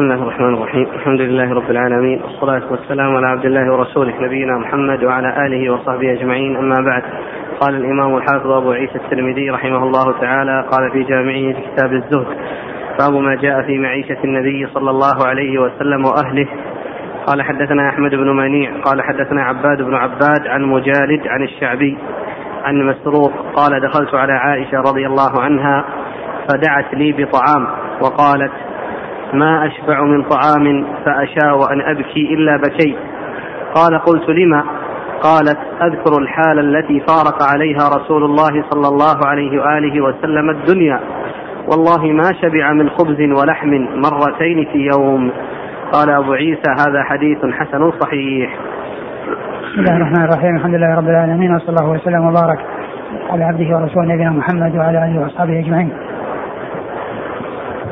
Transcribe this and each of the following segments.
بسم الله الرحمن الرحيم. الحمد لله رب العالمين. والصلاة والسلام على عبد الله ورسوله نبينا محمد وعلى آله وصحبه أجمعين. أما بعد قال الإمام الحافظ أبو عيسى الترمذي رحمه الله تعالى قال في جامعه في كتاب الزهد باب ما جاء في معيشة النبي صلى الله عليه وسلم وأهله. قال حدثنا أحمد بن منيع قال حدثنا عباد بن عباد عن مجالد عن الشعبي عن مسروق قال دخلت على عائشة رضي الله عنها فدعت لي بطعام وقالت ما أشبع من طعام فأشاء أن أبكي إلا بكيت. قال قلت لما؟ قالت أذكر الحال التي فارق عليها رسول الله صلى الله عليه وآله وسلم الدنيا. والله ما شبع من خبز ولحم مرتين في يوم. قال أبو عيسى هذا حديث حسن صحيح. بسم الله الرحمن الرحيم. الحمد لله رب العالمين وصلى الله وسلم وبارك على عبده ورسوله نبينا محمد وعلى آله وأصحابه أجمعين.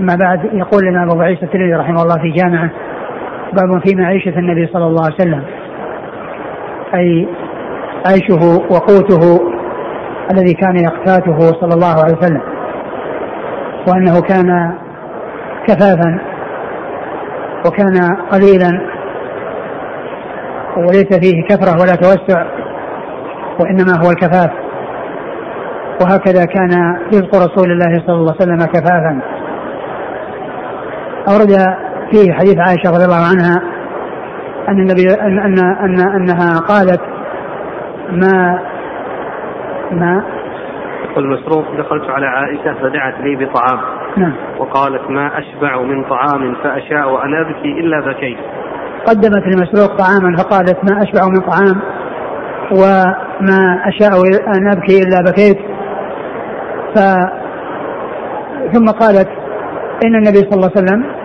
اما بعد يقول لنا أبو عيسى الترمذي رحمه الله في جامعة باب في معيشة النبي صلى الله عليه وسلم. أي عيشه وقوته الذي كان يقتاته صلى الله عليه وسلم. وأنه كان كفافا وكان قليلا. وليس فيه كثره ولا توسع وإنما هو الكفاف. وهكذا كان رزق رسول الله صلى الله عليه وسلم كفافا. أورد فيه حديث عائشة رضي الله عنها أن النبي أن أن, أن أنها قالت ما ما يقول مسروق دخلت على عائشة فدعت لي بطعام. نعم. وقالت ما أشبع من طعام فأشاء أن أبكي إلا بكيت. قدمت لمسروق طعاما فقالت ما أشبع من طعام وما أشاء أن أبكي إلا بكيت. ف ثم قالت إن النبي صلى الله عليه وسلم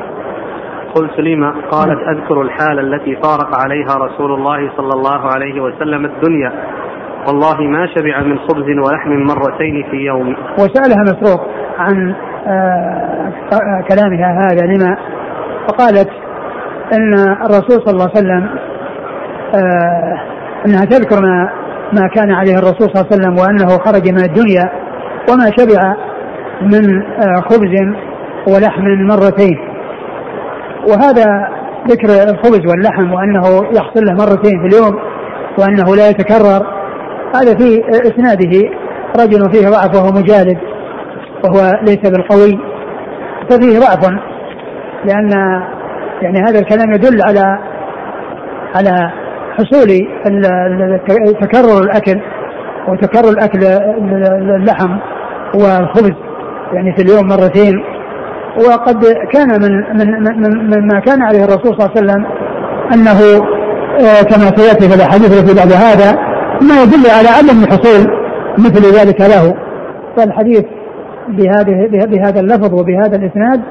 قلت لما قالت أذكر الحال التي فارق عليها رسول الله صلى الله عليه وسلم الدنيا. والله ما شبع من خبز ولحم مرتين في يوم. وسألها مسروق عن آه كلامها هذا لما فقالت أن الرسول صلى الله عليه وسلم آه أنها تذكر ما ما كان عليه الرسول صلى الله عليه وسلم وأنه خرج من الدنيا وما شبع من آه خبز ولحم مرتين. وهذا ذكر الخبز واللحم وأنه يحصل له مرتين في اليوم وأنه لا يتكرر. هذا في إسناده. رجل فيه ضعف وهو مجالد وهو ليس بالقوي. ففيه ضعف لأن يعني هذا الكلام يدل على على حصول تكرر الأكل وتكرر الأكل اللحم والخبز يعني في اليوم مرتين. وقد كان من من من, من ما كان عليه الرسول صلى الله عليه وسلم أنه كما سيأتي في الأحاديث التي بعد هذا ما يدل على عدم حصول مثل ذلك له فالحديث بهذه بهذا اللفظ وبهذا الإسناد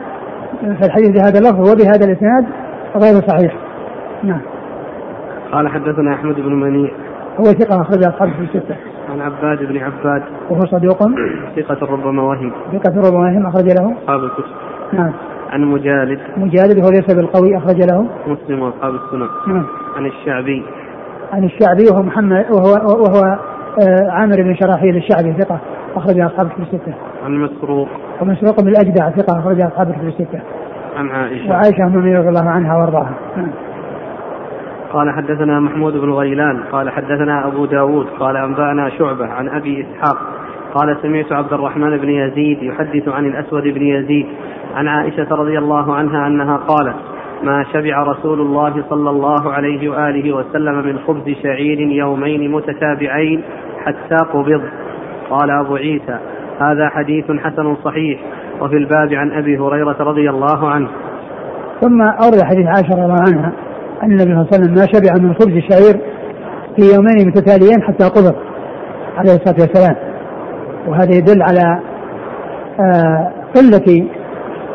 فالحديث بهذا اللفظ وبهذا الإسناد غير صحيح. نعم. قال حدثنا أحمد بن منيع هو ثقة أخرج أصحابه في الستة. عن عباد بن عباد وهو صدوق ثقة ربما وهم ثقة ربما وهم أخرج له. أصحاب الكتب نعم. عن مجالد مجالد وهو ليس بالقوي أخرج له. مسلم وأصحاب السنن نعم. عن الشعبي عن الشعبي وهو محمد وهو وهو آه عامر بن شراحيل الشعبي ثقة أخرج أصحابه في الستة. عن مسروق ومسروق بن الأجدع ثقة أخرج أصحابه في الستة. عن عائشة وعائشة أم رضي الله عنها وأرضاها. نعم. قال حدثنا محمود بن غيلان قال حدثنا أبو داود قال أنبأنا شعبة عن أبي إسحاق قال سمعت عبد الرحمن بن يزيد يحدث عن الأسود بن يزيد عن عائشة رضي الله عنها أنها قالت ما شبع رسول الله صلى الله عليه وآله وسلم من خبز شعير يومين متتابعين حتى قبض. قال أبو عيسى هذا حديث حسن صحيح وفي الباب عن أبي هريرة رضي الله عنه. ثم أورد حديث عائشة رضي الله عنها أن النبي صلى الله عليه وسلم ما شبع من خبز الشعير في يومين متتاليين حتى قبض عليه الصلاة والسلام. وهذا يدل على آه قلة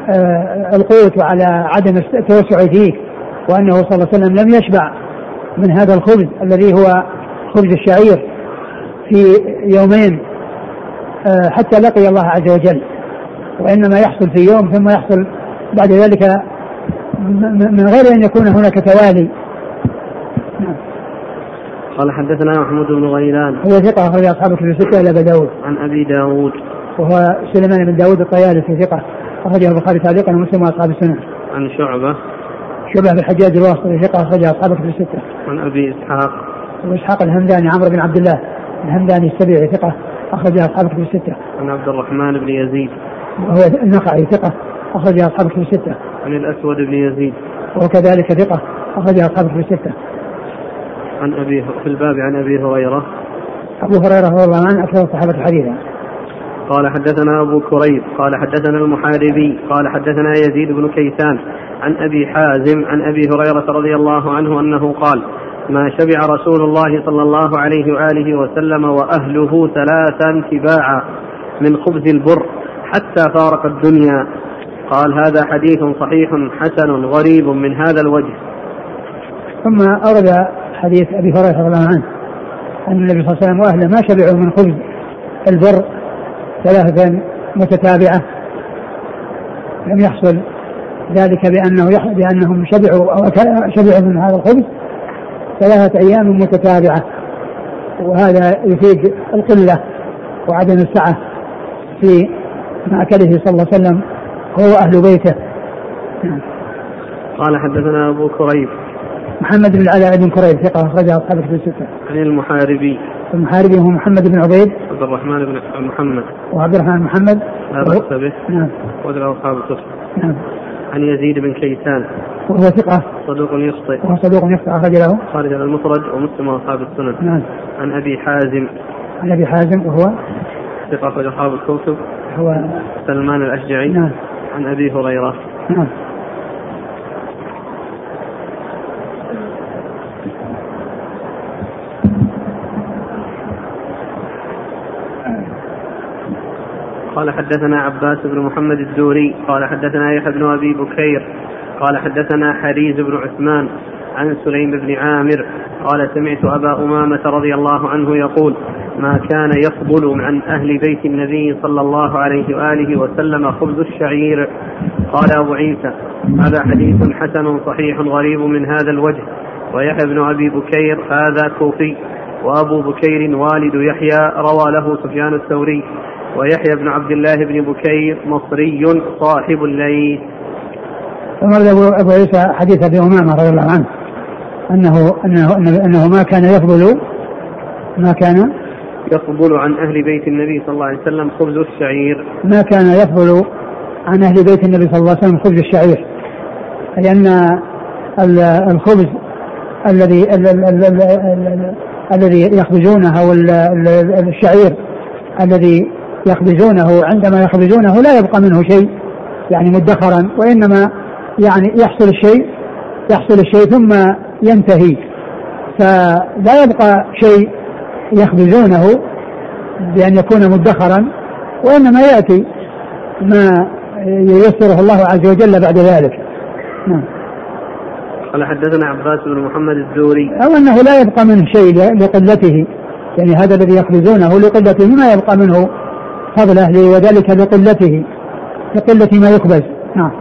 آه القوت وعلى عدم التوسع فيه وأنه صلى الله عليه وسلم لم يشبع من هذا الخبز الذي هو خبز الشعير في يومين آه حتى لقي الله عز وجل. وإنما يحصل في يوم ثم يحصل بعد ذلك من غير أن يكون هناك توالي. قال حدثنا محمود بن غيلان. هو ثقة أخرج أصحاب في الستة إلى أبي داود. عن أبي داود. وهو سليمان بن داود الطيالسي ثقة. أخرجه البخاري تعليقا ومسلم وأصحاب السنة. عن شعبة. شعبة بن الحجاج الواسطي ثقة أخرج أصحاب كتب الستة. عن أبي إسحاق. أبو إسحاق الهمداني عمرو بن عبد الله الهمداني السبيعي ثقة. أخرج أصحاب كتب الستة. عن عبد الرحمن بن يزيد. وهو النخعي ثقة. أخرج أصحاب كتب الستة. عن الأسود بن يزيد. وكذلك ثقة. أخرج أصحاب كتب الستة. عن أبي في الباب عن أبي هريرة. أبو هريرة رضي الله عنه أكثر الصحابة حديثا. قال حدثنا أبو كريب قال حدثنا المحاربي قال حدثنا يزيد بن كيسان عن أبي حازم عن أبي هريرة رضي الله عنه أنه قال ما شبع رسول الله صلى الله عليه وآله وسلم وأهله ثلاثا تباعا من خبز البر حتى فارق الدنيا. قال هذا حديث صحيح حسن غريب من هذا الوجه. ثم أورد حديث أبي هريرة رضي الله عنه أن النبي صلى الله عليه وسلم وأهله ما شبعوا من خبز البر ثلاثة متتابعة لم يحصل ذلك بأنه يح... بأنهم شبعوا أو شبعوا من هذا الخبز ثلاثة أيام متتابعة وهذا يفيد القلة وعدم السعة في مأكله صلى الله عليه وسلم هو أهل بيته. قال حدثنا أبو كريب محمد بن العلاء بن كريب ثقة أخرجه أصحاب الكتب الستة. عن المحاربي. المحاربي هو محمد بن عبيد. عبد الرحمن بن محمد. وعبد الرحمن محمد. لا بأس به. نعم. وله أصحاب الكتب نعم. عن يزيد بن كيسان. وهو ثقة. صدوق يخطئ. وهو صدوق يخطئ أخرج له. خارج المفرد ومسلم وأصحاب السنن. نعم. عن أبي حازم. عن أبي حازم وهو ثقة أخرج أصحاب الكتب. هو سلمان الأشجعي. نعم. عن أبي هريرة. نعم. قال حدثنا عباس بن محمد الدوري قال حدثنا يحيى بن أبي بكير قال حدثنا حريز بن عثمان عن سليم بن عامر قال سمعت أبا أمامة رضي الله عنه يقول ما كان يفضل عن أهل بيت النبي صلى الله عليه وآله وسلم خبز الشعير؟ قال أبو عيسى هذا حديث حسن صحيح غريب من هذا الوجه. ويحيى بن أبي بكير هذا كوفي. وأبو بكير والد يحيى. روى له سفيان الثوري ويحيى بن عبد الله بن بكير مصري صاحب الليل. ثم أبو, أبو عيسى حديث أبي أمامة رضي الله عنه. أنه أنه أنه ما كان يفضل ما كان يفضل عن أهل بيت النبي صلى الله عليه وسلم خبز الشعير. ما كان يفضل عن أهل بيت النبي صلى الله عليه وسلم خبز الشعير. لأن الخبز الذي الذي يخبزونه أو الشعير الذي يخبزونه عندما يخبزونه لا يبقى منه شيء يعني مدخرا وإنما يعني يحصل الشيء يحصل الشيء ثم ينتهي. فلا يبقى شيء يخبزونه بأن يكون مدخرا وإنما يأتي ما ييسره الله عز وجل بعد ذلك. نعم. قال حدثنا عباس بن محمد الزوري. أو أنه لا يبقى منه شيء لقلته يعني هذا الذي يخبزونه لقلته ما يبقى منه فضل أهله وذلك لقلته لقلة ما يخبز نعم.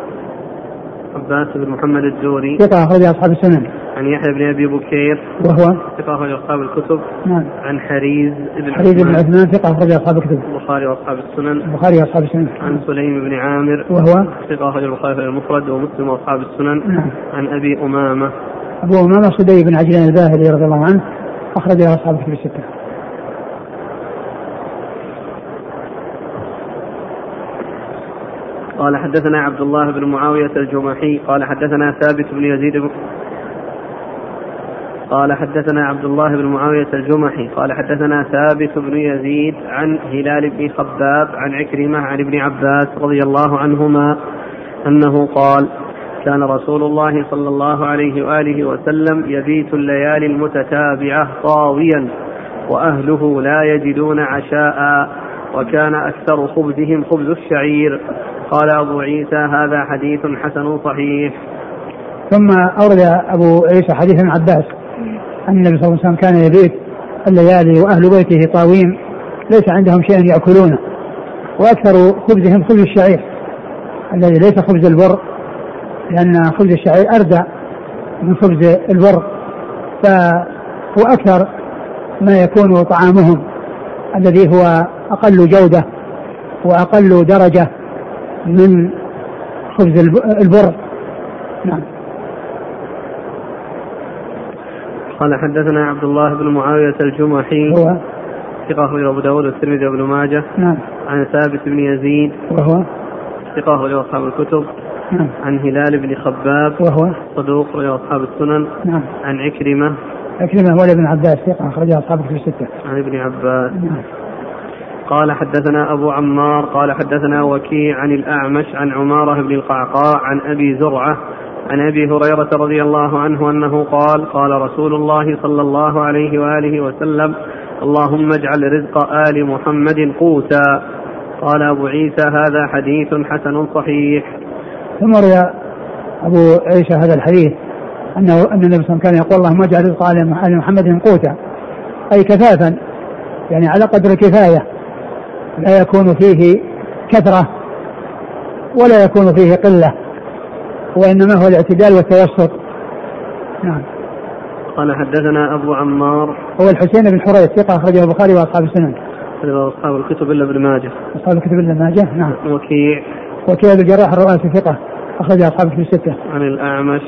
عباس بن محمد الزوري ثقة أخرج أصحاب السنن. عن يحيى بن أبي بكير. وهو؟ ثقة أخرج أصحاب الكتب. نعم. عن حريز بن حريز بن عثمان. ثقة أخرج أصحاب الكتب. البخاري وأصحاب السنن. البخاري وأصحاب السنن. عن سليم بن عامر. وهو؟ ثقة أخرج البخاري في المفرد ومسلم وأصحاب السنن. نعم. عن أبي أمامة. أبو أمامة صدي بن عجلان الباهلي رضي الله عنه أخرج أصحاب الكتب الستة. قال حدثنا عبد الله بن معاوية الجمحي قال حدثنا ثابت بن يزيد بن قال حدثنا عبد الله بن معاوية الجمحي قال حدثنا ثابت بن يزيد عن هلال بن خباب عن عكرمة عن ابن عباس رضي الله عنهما أنه قال كان رسول الله صلى الله عليه وآله وسلم يبيت الليالي المتتابعة طاويا وأهله لا يجدون عشاء وكان أكثر خبزهم خبز الشعير قال أبو عيسى هذا حديث حسن صحيح. ثم أورد أبو عيسى حديث ابن عباس أن النبي صلى الله عليه وسلم كان يبيت الليالي وأهل بيته طاوين ليس عندهم شيء يأكلونه وأكثر خبزهم خبز الشعير الذي ليس خبز البر لأن خبز الشعير أردى من خبز البر فهو أكثر ما يكون طعامهم الذي هو أقل جودة وأقل درجة من خبز البر نعم. قال حدثنا عبد الله بن معاوية الجمحي هو؟ ثقة أبو داود والترمذي وابن ماجه. نعم. عن ثابت بن يزيد وهو؟ ثقة أخرجه أصحاب الكتب. نعم. عن هلال بن خباب وهو؟ صدوق أخرجه أصحاب السنن. نعم. عن عكرمة. عكرمة مولى بن عباس ثقة أخرجها أصحاب في الستة. عن ابن عباس. نعم. قال حدثنا أبو عمار قال حدثنا وكيع عن الأعمش عن عمارة بن القعقاع عن أبي زرعة عن أبي هريرة رضي الله عنه أنه قال قال رسول الله صلى الله عليه وآله وسلم اللهم اجعل رزق آل محمد قوتا. قال أبو عيسى هذا حديث حسن صحيح. ثم روى أبو عيسى هذا الحديث أنه أن النبي صلى الله عليه وسلم كان يقول اللهم اجعل رزق آل محمد قوتا. أي كفافا يعني على قدر الكفاية. لا يكون فيه كثرة ولا يكون فيه قلة وإنما هو الاعتدال والتوسط. نعم. قال حدثنا أبو عمار. هو الحسين بن حريث ثقة أخرجه البخاري وأصحاب السنن. أصحاب الكتب إلا ابن ماجه. أصحاب الكتب إلا ماجه؟ نعم. وكيع. وكيع بن الجراح الرؤاسي ثقة أخرج أصحاب الكتب الستة. عن الأعمش.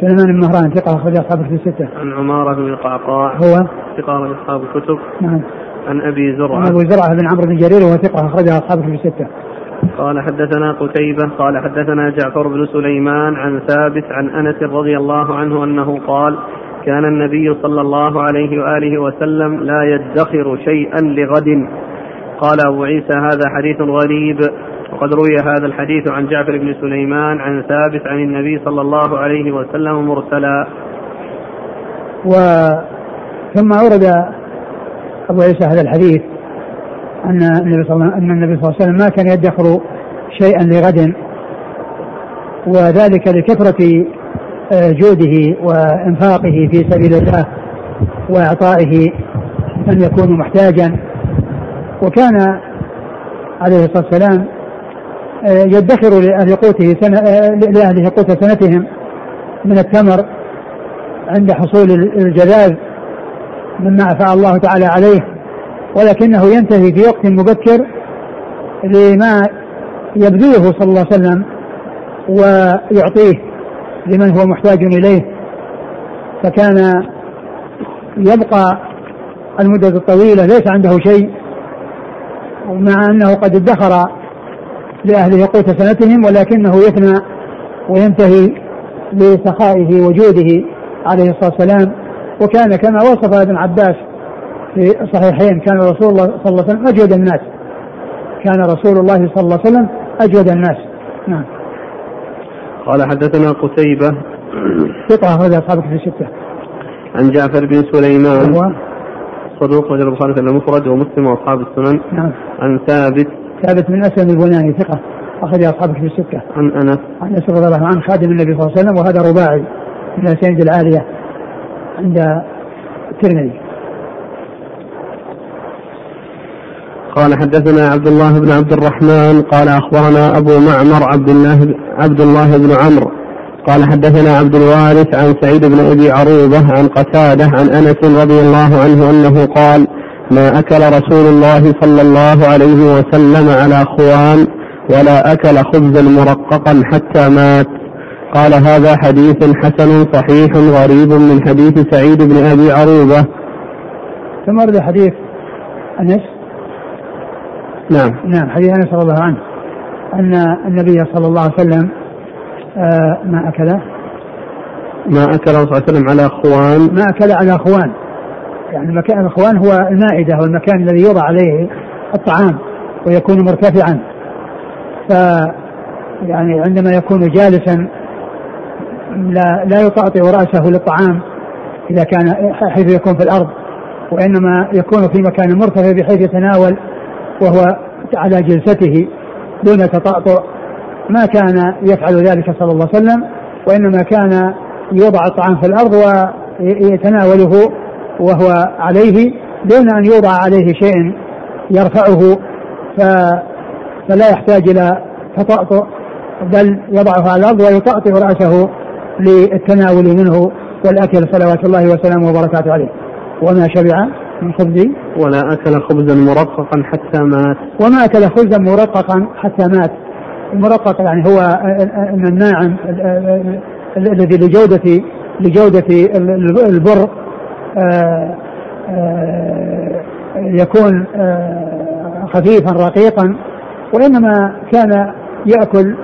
سليمان بن مهران ثقة أخرج أصحاب الكتب الستة. عن عمارة بن القعقاع. هو؟ ثقة أصحاب الكتب. نعم. عن أبي زرعة. عن أبو زرعة بن عمرو بن جرير وهو ثقة أخرجها أصحاب الكتب الستة. قال حدثنا قتيبة قال حدثنا جعفر بن سليمان عن ثابت عن أنس رضي الله عنه أنه قال كان النبي صلى الله عليه وآله وسلم لا يدخر شيئا لغد. قال أبو عيسى هذا حديث غريب. وقد روي هذا الحديث عن جعفر بن سليمان عن ثابت عن النبي صلى الله عليه وسلم مرسلا. و ثم أورد أبو عيسى هذا الحديث أن النبي صلى الله عليه وسلم ما كان يدخر شيئا لغد وذلك لكثرة آه، جوده وإنفاقه في سبيل الله وإعطائه من يكون محتاجا. وكان عليه الصلاة والسلام آه، يدخر لأهل قوته سنة آه، لأهل قوت سنتهم من التمر عند حصول الجذاذ مما أفاء الله تعالى عليه ولكنه ينتهي في وقت مبكر لما يبذله صلى الله عليه وسلم ويعطيه لمن هو محتاج إليه. فكان يبقى المدة الطويلة ليس عنده شيء مع أنه قد ادخر لأهله قوت سنتهم ولكنه يفنى وينتهي لسخائه وجوده عليه الصلاة والسلام. وكان كما وصف ابن عباس في الصحيحين كان رسول الله صلى الله عليه وسلم أجود الناس. كان رسول الله صلى الله عليه وسلم أجود الناس. نعم. قال حدثنا قتيبة. ثقة أخرج أصحابك في الستة. عن جعفر بن سليمان. هو؟ صدوق رجل البخاري في المفرد ومسلم وأصحاب السنن. نعم. عن ثابت. ثابت بن أسلم البناني ثقة أخرج أصحابك في الستة. عن أنس. عن انس رضي الله عنه خادم النبي صلى الله عليه وسلم وهذا رباعي من الأسانيد العالية. عند الترمذي. قال حدثنا عبد الله بن عبد الرحمن قال أخبرنا أبو معمر عبد الله عبد الله بن عمرو. قال حدثنا عبد الوارث عن سعيد بن أبي عروبة عن قتادة عن أنس رضي الله عنه أنه قال ما أكل رسول الله صلى الله عليه وسلم على خوان ولا أكل خبزا مرققا حتى مات. قال هذا حديث حسن صحيح غريب من حديث سعيد بن أبي عروبة. ثم ورد حديث أنس. نعم. نعم حديث أنس رضي الله عنه. أن النبي صلى الله عليه وسلم آه ما أكل. ما أكل صلى الله عليه وسلم على خوان ما أكل على أخوان. يعني مكان الأخوان هو المائدة والمكان الذي يوضع عليه الطعام ويكون مرتفعا. ف يعني عندما يكون جالسا لا لا يطأطئ رأسه للطعام إذا كان حيث يكون في الأرض وإنما يكون في مكان مرتفع بحيث يتناول وهو على جلسته دون تطأطؤ ما كان يفعل ذلك صلى الله عليه وسلم وإنما كان يوضع الطعام في الأرض ويتناوله وهو عليه دون أن يوضع عليه شيء يرفعه فلا يحتاج إلى تطأطؤ بل يضعه على الأرض ويطأطئ رأسه للتناول منه والأكل صلوات الله وسلامه وبركاته عليه. وما شبع من خبز؟ ولا أكل خبزا مرققا حتى مات. وما أكل خبزا مرققا حتى مات. المرقق يعني هو الناعم الذي لجودة لجودة البر آه، آه، يكون خفيفا رقيقا وإنما كان يأكل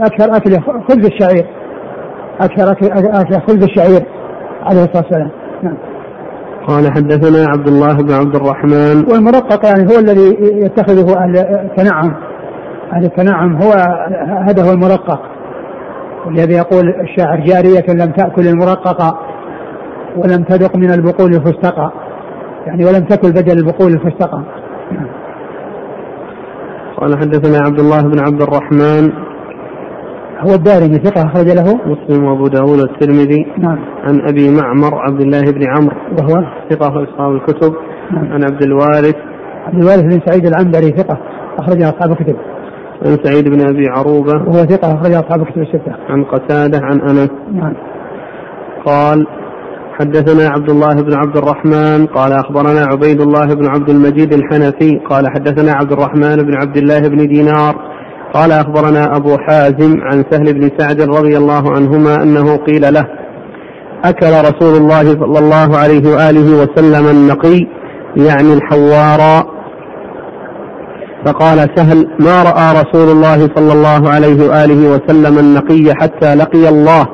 أكثر أكل خبز الشعير. أكثر أكل خبز الشعير عليه الصلاة والسلام. نعم. قال حدثنا عبد الله بن عبد الرحمن. والمرقق يعني هو الذي يتخذه أهل التنعم. أهل التنعم هو هذا هو المرقق. الذي يقول الشاعر جارية لم تأكل المرقق ولم تذق من البقول الفستقى يعني ولم تأكل بدل البقول الفستقى قال حدثنا عبد الله بن عبد الرحمن. هو الدارمي ثقة أخرج له. مسلم وأبو داود والترمذي. نعم. عن أبي معمر عبد الله بن عمرو. وهو؟ ثقة أصحاب الكتب. نعم. عن عبد الوارث. عبد الوارث بن سعيد العنبري ثقة أخرج أصحاب الكتب. عن سعيد بن أبي عروبة. وهو ثقة أخرج أصحاب الكتب الستة. عن قتادة عن أنس. نعم. قال حدثنا عبد الله بن عبد الرحمن قال أخبرنا عبيد الله بن عبد المجيد الحنفي قال حدثنا عبد الرحمن بن عبد الله بن دينار قال أخبرنا أبو حازم عن سهل بن سعد رضي الله عنهما أنه قيل له أكل رسول الله صلى الله عليه وآله وسلم النقي يعني الحوار. فقال سهل ما رأى رسول الله صلى الله عليه وآله وسلم النقي حتى لقي الله؟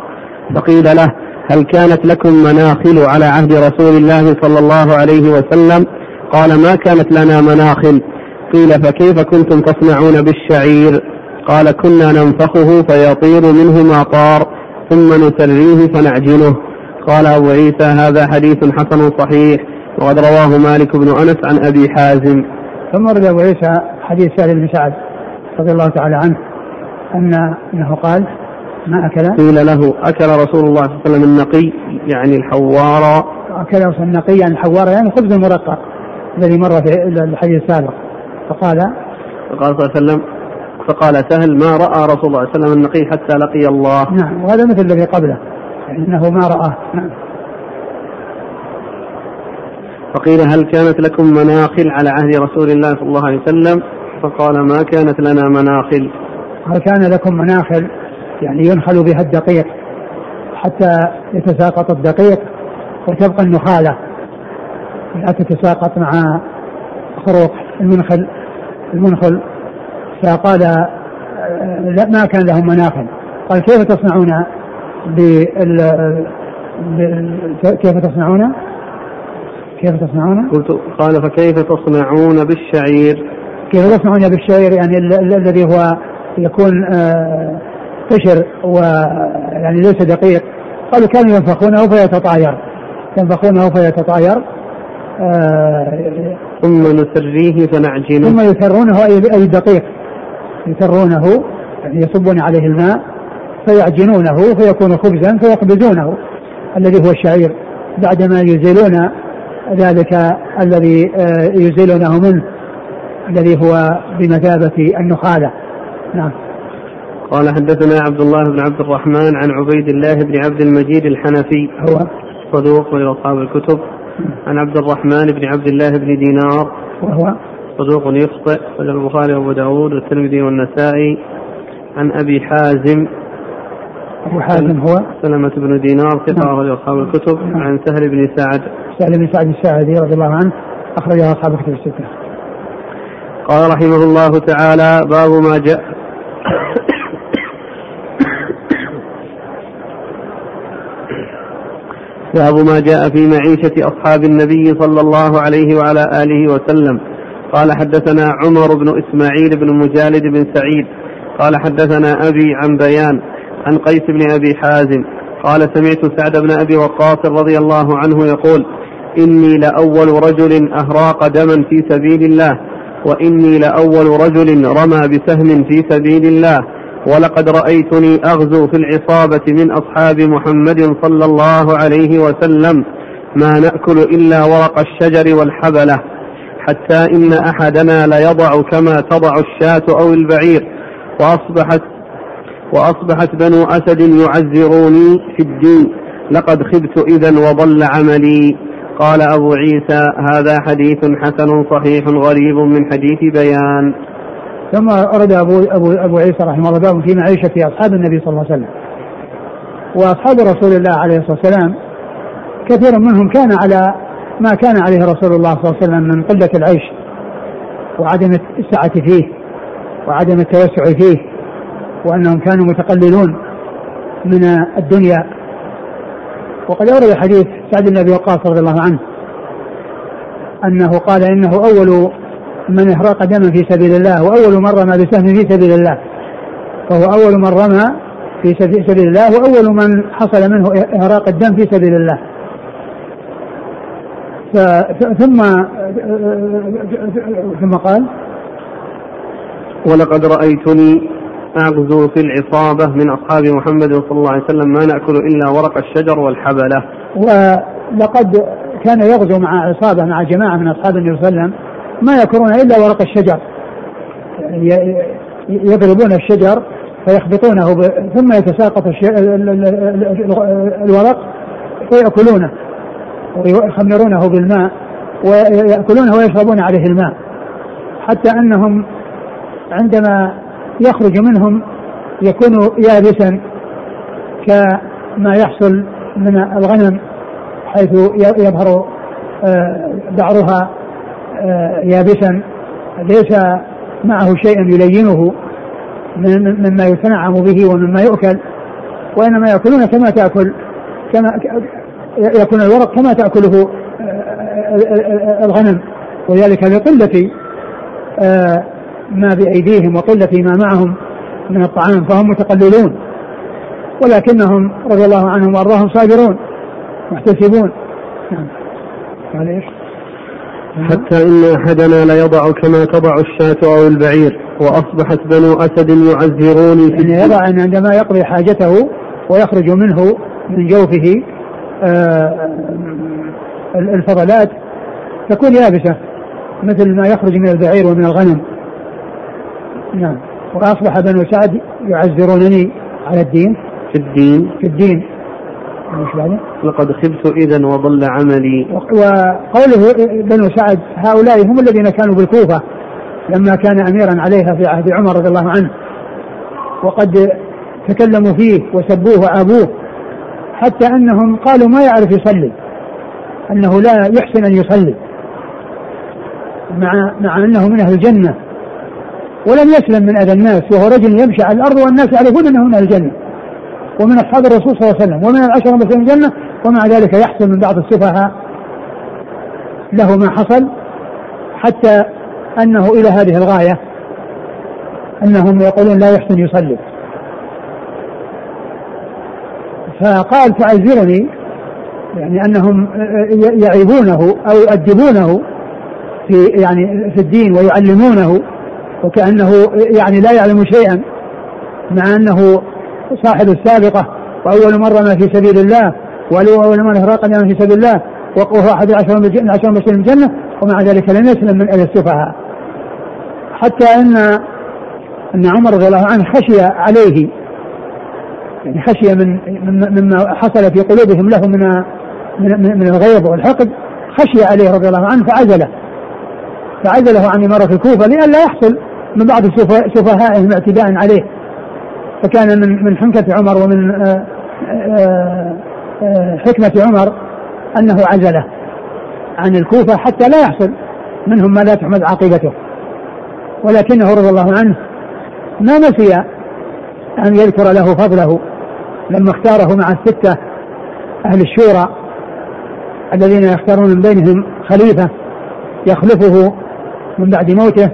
فقيل له هل كانت لكم مناخل على عهد رسول الله صلى الله عليه وسلم؟ قال ما كانت لنا مناخل. قيل فكيف كنتم تصنعون بالشعير؟ قال كنا ننفخه فيطير منه ما طار ثم نسريه فنعجنه. قال أبو عيسى هذا حديث حسن صحيح وقد رواه مالك بن أنس عن أبي حازم. ثم ورد أبو عيسى حديث سهل بن سعد رضي الله تعالى عنه أن أنه قال ما أكل؟ قيل له أكل رسول الله صلى الله عليه وسلم النقي يعني الحوار أكل النقي يعني الحوار يعني خبز المرقق الذي مر في الحديث السابق. فقال؟ فقال صلى الله عليه وسلم فقال سهل ما رأى رسول الله صلى الله عليه وسلم النقي حتى لقي الله. نعم وهذا مثل الذي قبله يعني إنه ما رآه نعم. فقيل هل كانت لكم مناخل على عهد رسول الله صلى الله عليه وسلم؟ فقال ما كانت لنا مناخل. هل كان لكم مناخل؟ يعني ينخل بها الدقيق حتى يتساقط الدقيق وتبقى النخالة لا تتساقط مع خروق المنخل المنخل فقال لا ما كان لهم مناخل قال كيف تصنعون بال كيف تصنعون؟ كيف تصنعون؟ قلت قال فكيف تصنعون بالشعير؟ كيف تصنعون بالشعير يعني الذي هو يكون قشر ويعني ليس دقيق. قالوا كانوا ينفخونه فيتطاير. ينفخونه فيتطاير. ثم نسريه فنعجنه. ثم يسرونه أي دقيق. يسرونه يعني يصبون عليه الماء فيعجنونه فيكون خبزا فيخبزونه الذي هو الشعير. بعدما يزيلون ذلك الذي آه، يزيلونه منه الذي هو بمثابة النخالة. نعم. قال حدثنا عبد الله بن عبد الرحمن عن عبيد الله بن عبد المجيد الحنفي. هو؟ صدوق من أصحاب الكتب. عن عبد الرحمن بن عبد الله بن دينار. وهو؟ صدوق يخطئ. وله البخاري وأبو داود والترمذي والنسائي. عن أبي حازم. أبو حازم هو؟ سلمة بن دينار ثقة نعم. أصحاب الكتب. نعم. عن سهل بن سعد. سهل بن سعد الساعدي رضي الله عنه أخرجه أصحاب الكتب الستة. قال رحمه الله تعالى باب ما جاء باب ما جاء في معيشة أصحاب النبي صلى الله عليه وعلى آله وسلم. قال حدثنا عمر بن إسماعيل بن مجالد بن سعيد. قال حدثنا أبي عن بيان عن قيس بن أبي حازم. قال سمعت سعد بن أبي وقاص رضي الله عنه يقول إني لأول رجل أهراق دما في سبيل الله وإني لأول رجل رمى بسهم في سبيل الله. ولقد رأيتني أغزو في العصابة من أصحاب محمد صلى الله عليه وسلم ما نأكل إلا ورق الشجر والحبلة حتى إن أحدنا ليضع كما تضع الشاة أو البعير وأصبحت وأصبحت بنو أسد يعزروني في الدين لقد خبت إذا وضل عملي. قال أبو عيسى هذا حديث حسن صحيح غريب من حديث بيان. ثم أرد أبو, أبو, أبو عيسى رحمه الله باب في معيشة أصحاب النبي صلى الله عليه وسلم. وأصحاب رسول الله عليه الصلاة والسلام كثير منهم كان على ما كان عليه رسول الله صلى الله عليه وسلم من قلة العيش وعدم السعة فيه وعدم التوسع فيه وأنهم كانوا متقللون من الدنيا. وقد أورد حديث سعد بن أبي وقاص رضي الله عنه أنه قال إنه أول من احرق دما في سبيل الله وأول من رمى بسهم في سبيل الله. فهو أول من رمى في سبيل الله وأول من حصل منه اهراق الدم في سبيل الله. ثم ثم قال ولقد رأيتني أغزو في العصابة من أصحاب محمد صلى الله عليه وسلم ما نأكل إلا ورق الشجر والحبلة. ولقد كان يغزو مع عصابة مع جماعة من أصحاب النبي صلى الله عليه وسلم. ما يأكلون إلا ورق الشجر. يضربون الشجر فيخبطونه ب... ثم يتساقط الش... الورق فيأكلونه ويخمرونه بالماء ويأكلونه ويشربون عليه الماء. حتى أنهم عندما يخرج منهم يكون يابسا كما يحصل من الغنم حيث يظهر بعرها آه، يابسا ليس معه شيء يلينه مما يتنعم به ومما يؤكل وإنما يأكلون كما تأكل كما ياكل الورق كما تأكله آه، الغنم. وذلك لقلة آه، ما بأيديهم وقلة ما معهم من الطعام فهم متقللون. ولكنهم رضي الله عنهم وأرضاهم صابرون محتسبون. نعم. قال إيش؟ حتى إن أحدنا ليضع كما تضع الشاة أو البعير وأصبحت بنو أسد يعذروني في يعني يضع عندما يقضي حاجته ويخرج منه من جوفه آه، الفضلات تكون يابسة مثل ما يخرج من البعير ومن الغنم. نعم. وأصبح بنو سعد يعذرونني على الدين. في الدين. في الدين؟ لقد خبت إذا وضل عملي. وقوله بنو سعد هؤلاء هم الذين كانوا بالكوفة لما كان اميرا عليها في عهد عمر رضي الله عنه. وقد تكلموا فيه وسبوه وعابوه حتى أنهم قالوا ما يعرف يصلي أنه لا يحسن أن يصلي مع مع أنه من أهل الجنة. ولم يسلم من أذى الناس وهو رجل يمشي على الأرض والناس يعرفون أنه من أهل الجنة. ومن أصحاب الرسول صلى الله عليه وسلم ومن العشرة المبشرين الجنة ومع ذلك يحصل من بعض السفهاء له ما حصل حتى أنه إلى هذه الغاية أنهم يقولون لا يحسن يصلي. فقال تعذرني يعني أنهم يعيبونه أو يؤدبونه في يعني في الدين ويعلمونه وكأنه يعني لا يعلم شيئا مع أنه صاحب السابقة وأول ما في سبيل الله وأول من أهراق في سبيل الله وهو أحد العشر من عشر من الجنة ومع ذلك لم يسلم من أهل السفهاء. حتى أن أن عمر رضي الله عنه خشي عليه. يعني خشي من مما حصل في قلوبهم له من من, من الغيظ والحقد خشي عليه رضي الله عنه فعزله. فعزله عن إمارة الكوفة لئلا يحصل من بعض سفهائهم اعتداء عليه. فكان من من حنكة عمر ومن آه، آه، آه، حكمة عمر أنه عزله عن الكوفة حتى لا يحصل منهم ما لا تحمد عاقبته ولكنه رضي الله عنه ما نسي أن يذكر له فضله لما اختاره مع الستة أهل الشورى الذين يختارون من بينهم خليفة يخلفه من بعد موته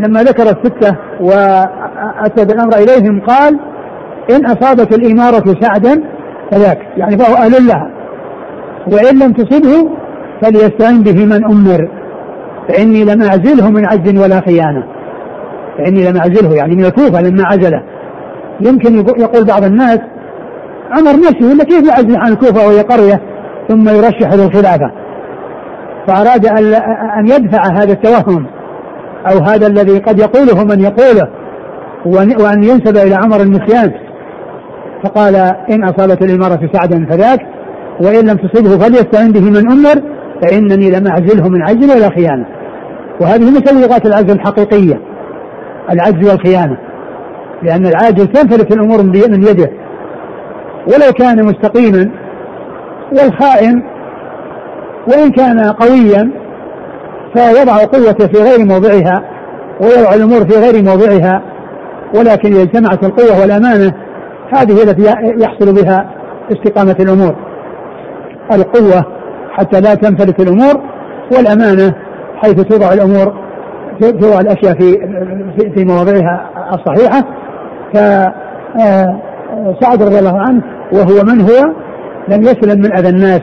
لما ذكر الستة وأتى بالأمر إليهم قال إن أصابت الإمارة سعدا فذاك. يعني فهو أهل لها. وإن لم تصبه فليستعن به من أمر. فإني لم أعزله من عجز ولا خيانة. فإني لم أعزله يعني من الكوفة لما عزله. يمكن يقول بعض الناس عمر نفسه ولا كيف يعزل عن الكوفة وهي قرية ثم يرشح للخلافة؟ فأراد أن يدفع هذا التوهم. أو هذا الذي قد يقوله من يقوله وأن ينسب إلى عمر النسيان فقال إن أصابت الإمارة سعدا فذاك وإن لم تصبه فليستعن به من أمر فإنني لم أعزله من عجل ولا خيانة. وهذه مثل لغات العزل الحقيقية العجز والخيانة لأن العاجز تنفلت الأمور من يده. ولو كان مستقيما والخائن وإن كان قويا فيضع قوته في غير موضعها ويضع الأمور في غير موضعها ولكن إذا اجتمعت القوة والأمانة هذه التي يحصل بها استقامة الأمور. القوة حتى لا تنفلت الأمور والأمانة حيث توضع الأمور توضع الأشياء في في مواضعها الصحيحة. فسعد رضي الله عنه وهو من هو؟ لم يسلم من أذى الناس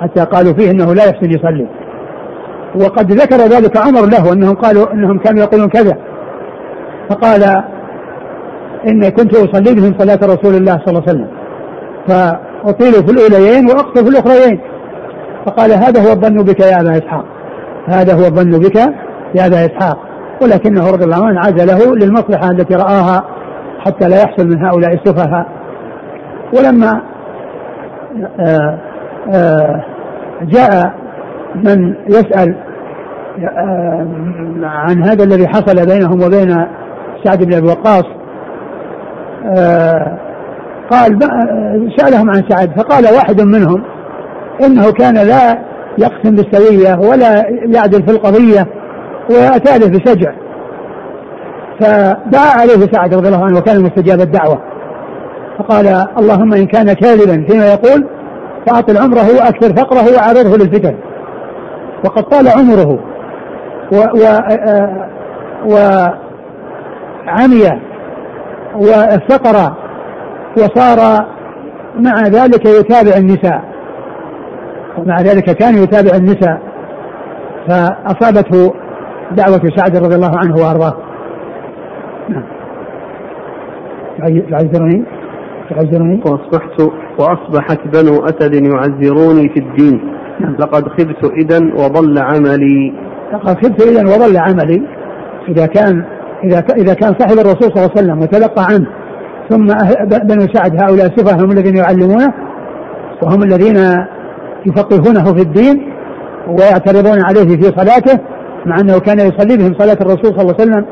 حتى قالوا فيه إنه لا يحسن يصلي. وقد ذكر ذلك عمر له أنهم قالوا أنهم كانوا يقولون كذا. فقال إني كنت أصلي بهم صلاة رسول الله صلى الله عليه وسلم. فأطيل في الأوليين وأقصر في الأخريين. فقال هذا هو الظن بك يا أبا إسحاق. هذا هو الظن بك يا أبا إسحاق. ولكنه رضي الله عنه عزله للمصلحة التي رآها حتى لا يحصل من هؤلاء السفهاء. ولما آآ آآ جاء من يسأل آه، عن هذا الذي حصل بينهم وبين سعد بن أبي وقاص آه، قال سألهم عن سعد فقال واحد منهم إنه كان لا يقسم بالسوية ولا يعدل في القضية وأتى له بسجع فدعا عليه سعد رضي الله عنه وكان مستجاب الدعوة فقال اللهم إن كان كاذبا فيما يقول فأطل عمره وأكثر فقره وعرضه للفتن. وقد طال عمره و, و, وعمي وافتقر وصار مع ذلك يتابع النساء. ومع ذلك كان يتابع النساء. فأصابته دعوة سعد رضي الله عنه وأرضاه. نعم. تعذرني؟ تعذرني؟ وأصبحت وأصبحت بنو أسد يعذروني في الدين. لقد خبت إذا وضل عملي. لقد خبت إذا وضل عملي. إذا كان إذا إذا كان صاحب الرسول صلى الله عليه وسلم وتلقى عنه ثم بنو سعد هؤلاء السفهاء هم الذين يعلمونه وهم الذين يفقهونه في الدين ويعترضون عليه في صلاته مع أنه كان يصلي بهم صلاة الرسول صلى الله عليه وسلم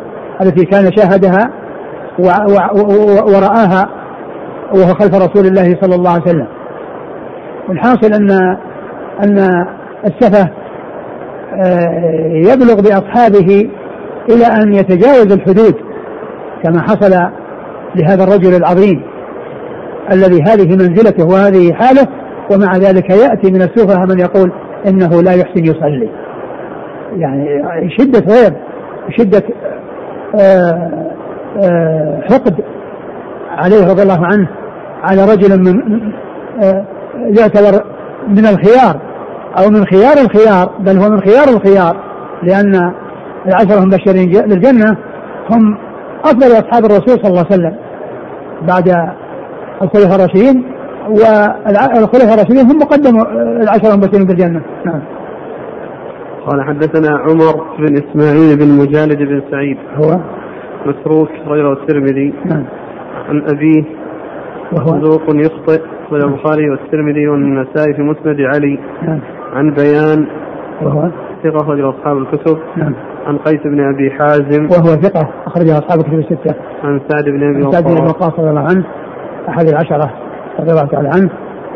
التي كان شاهدها ورآها وهو خلف رسول الله صلى الله عليه وسلم. والحاصل أن أن السفه آه، يبلغ بأصحابه إلى أن يتجاوز الحدود كما حصل لهذا الرجل العظيم الذي هذه منزلته وهذه حاله ومع ذلك يأتي من السفهاء من يقول إنه لا يحسن يصلي. يعني شدة غيب شدة آه، آه، حقد عليه رضي الله عنه على رجل من يعتبر من الخيار. أو من خيار الخيار بل هو من خيار الخيار لأن العشرة المبشرين للجنة هم أفضل أصحاب الرسول صلى الله عليه وسلم بعد الخلفاء الراشدين والخلفاء الراشدين هم مقدم العشرة المبشرين بالجنة. نعم. قال حدثنا عمر بن إسماعيل بن مجالد بن سعيد. هو؟ مسروق غير الترمذي. نعم. عن أبيه. وهو؟ صدوق يخطئ. البخاري والترمذي والنسائي في مسند علي. نعم. عن بيان وهو ثقة أخرج أصحاب الكتب. نعم. عن قيس بن أبي حازم. وهو ثقة أخرج أصحاب الكتب الستة. عن سعد بن أبي وقاص سعد بن وقاص. رضي الله عنه أحد العشرة رضي الله تعالى عنه.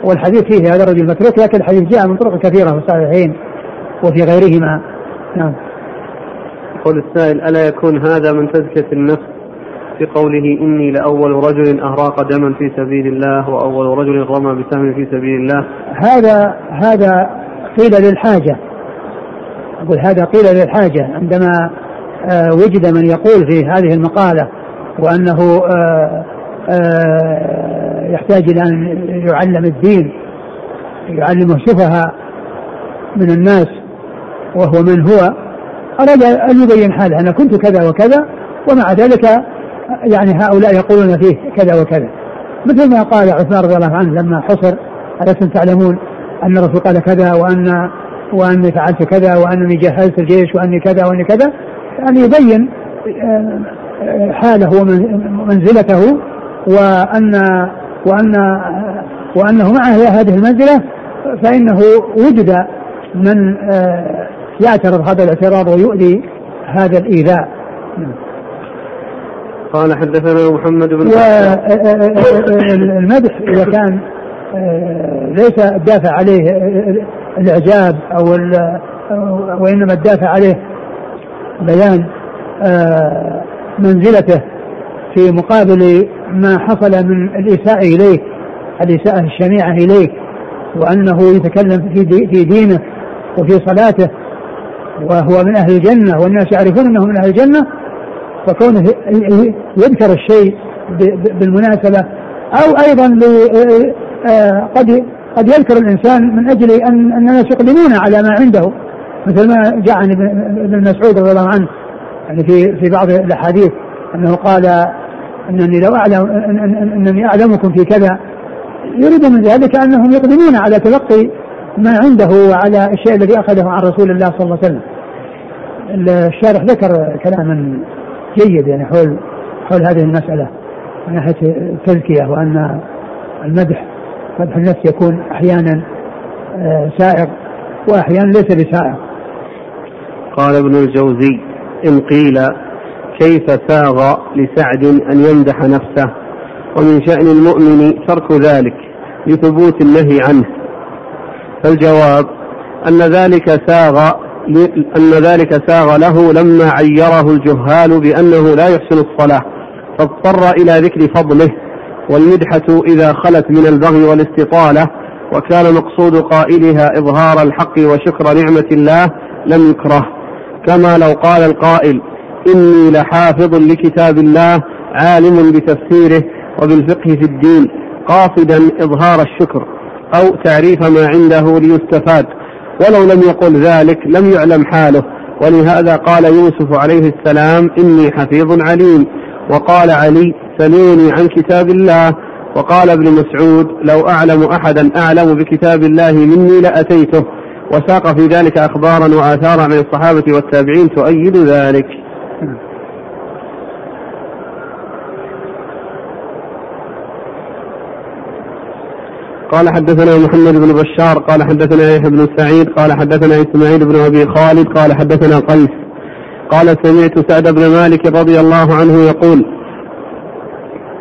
والحديث فيه هذا الرجل متروك لكن الحديث جاء من طرق كثيرة في الصحيحين وفي غيرهما. نعم. يقول السائل ألا يكون هذا من تزكية النفس؟ في قوله إني لأول رجل أهراق دما في سبيل الله وأول رجل رمى بسهم في سبيل الله. هذا هذا قيل للحاجة. أقول هذا قيل للحاجة عندما آه، وجد من يقول في هذه المقالة وأنه آه، آه، يحتاج إلى أن يعلم الدين يعلمه سفهاء من الناس وهو من هو أراد أن يبين حاله أنا كنت كذا وكذا ومع ذلك يعني هؤلاء يقولون فيه كذا وكذا. مثل ما قال عثمان رضي الله عنه لما حصر ألستم تعلمون؟ أن الرسول قال كذا وأن وأني فعلت كذا وأنني جهزت الجيش وأني كذا وأني كذا يعني يبين آه، حاله ومنزلته وأن وأن وأنه مع هذه المنزلة فإنه وجد من آه، يعترض هذا الاعتراض ويؤذي هذا الإيذاء. قال حدثنا محمد بن والمدح إذا كان ليس الدافع عليه الإعجاب أو وإنما الدافع عليه بيان منزلته في مقابل ما حصل من الإساءة إليه الإساءة الشنيعة إليه وأنه يتكلم في, دينه وفي صلاته وهو من أهل الجنة والناس يعرفون أنه من أهل الجنة فكونه يذكر الشيء بالمناسبة أو أيضا آه، قد قد يذكر الإنسان من أجل أن الناس يقدمون على ما عنده مثل ما جاء عن ابن مسعود رضي الله عنه يعني في في بعض الأحاديث أنه قال إنني لو اعلم إنني أعلمكم في كذا يريد من ذلك أنهم يقدمون على تلقي ما عنده وعلى الشيء الذي أخذه عن رسول الله صلى الله عليه وسلم. الشارح ذكر كلاما جيد يعني حول حول هذه المسألة من ناحية التزكيه وأن المدح مدح النفس يكون أحيانا آه، سائغ وأحيانا ليس بسائغ. قال ابن الجوزي إن قيل كيف ساغ لسعد أن يمدح نفسه؟ ومن شأن المؤمن ترك ذلك لثبوت النهي عنه. فالجواب أن ذلك ساغ أن ذلك ساغ له لما عيره الجهال بأنه لا يحسن الصلاة فاضطر إلى ذكر فضله. والمدحة إذا خلت من البغي والاستطالة وكان مقصود قائلها إظهار الحق وشكر نعمة الله لم يكره. كما لو قال القائل إني لحافظ لكتاب الله عالم بتفسيره وبالفقه في الدين قاصدا إظهار الشكر أو تعريف ما عنده ليستفاد. ولو لم يقل ذلك لم يعلم حاله. ولهذا قال يوسف عليه السلام إني حفيظ عليم. وقال علي سلوني عن كتاب الله. وقال ابن مسعود لو أعلم أحدا أعلم بكتاب الله مني لأتيته. وساق في ذلك أخبارا وآثارا من الصحابة والتابعين تؤيد ذلك. قال حدثنا محمد بن بشار قال حدثنا يحيى بن سعيد قال حدثنا إسماعيل بن أبي خالد قال حدثنا قيس. قال سمعت سعد بن مالك رضي الله عنه يقول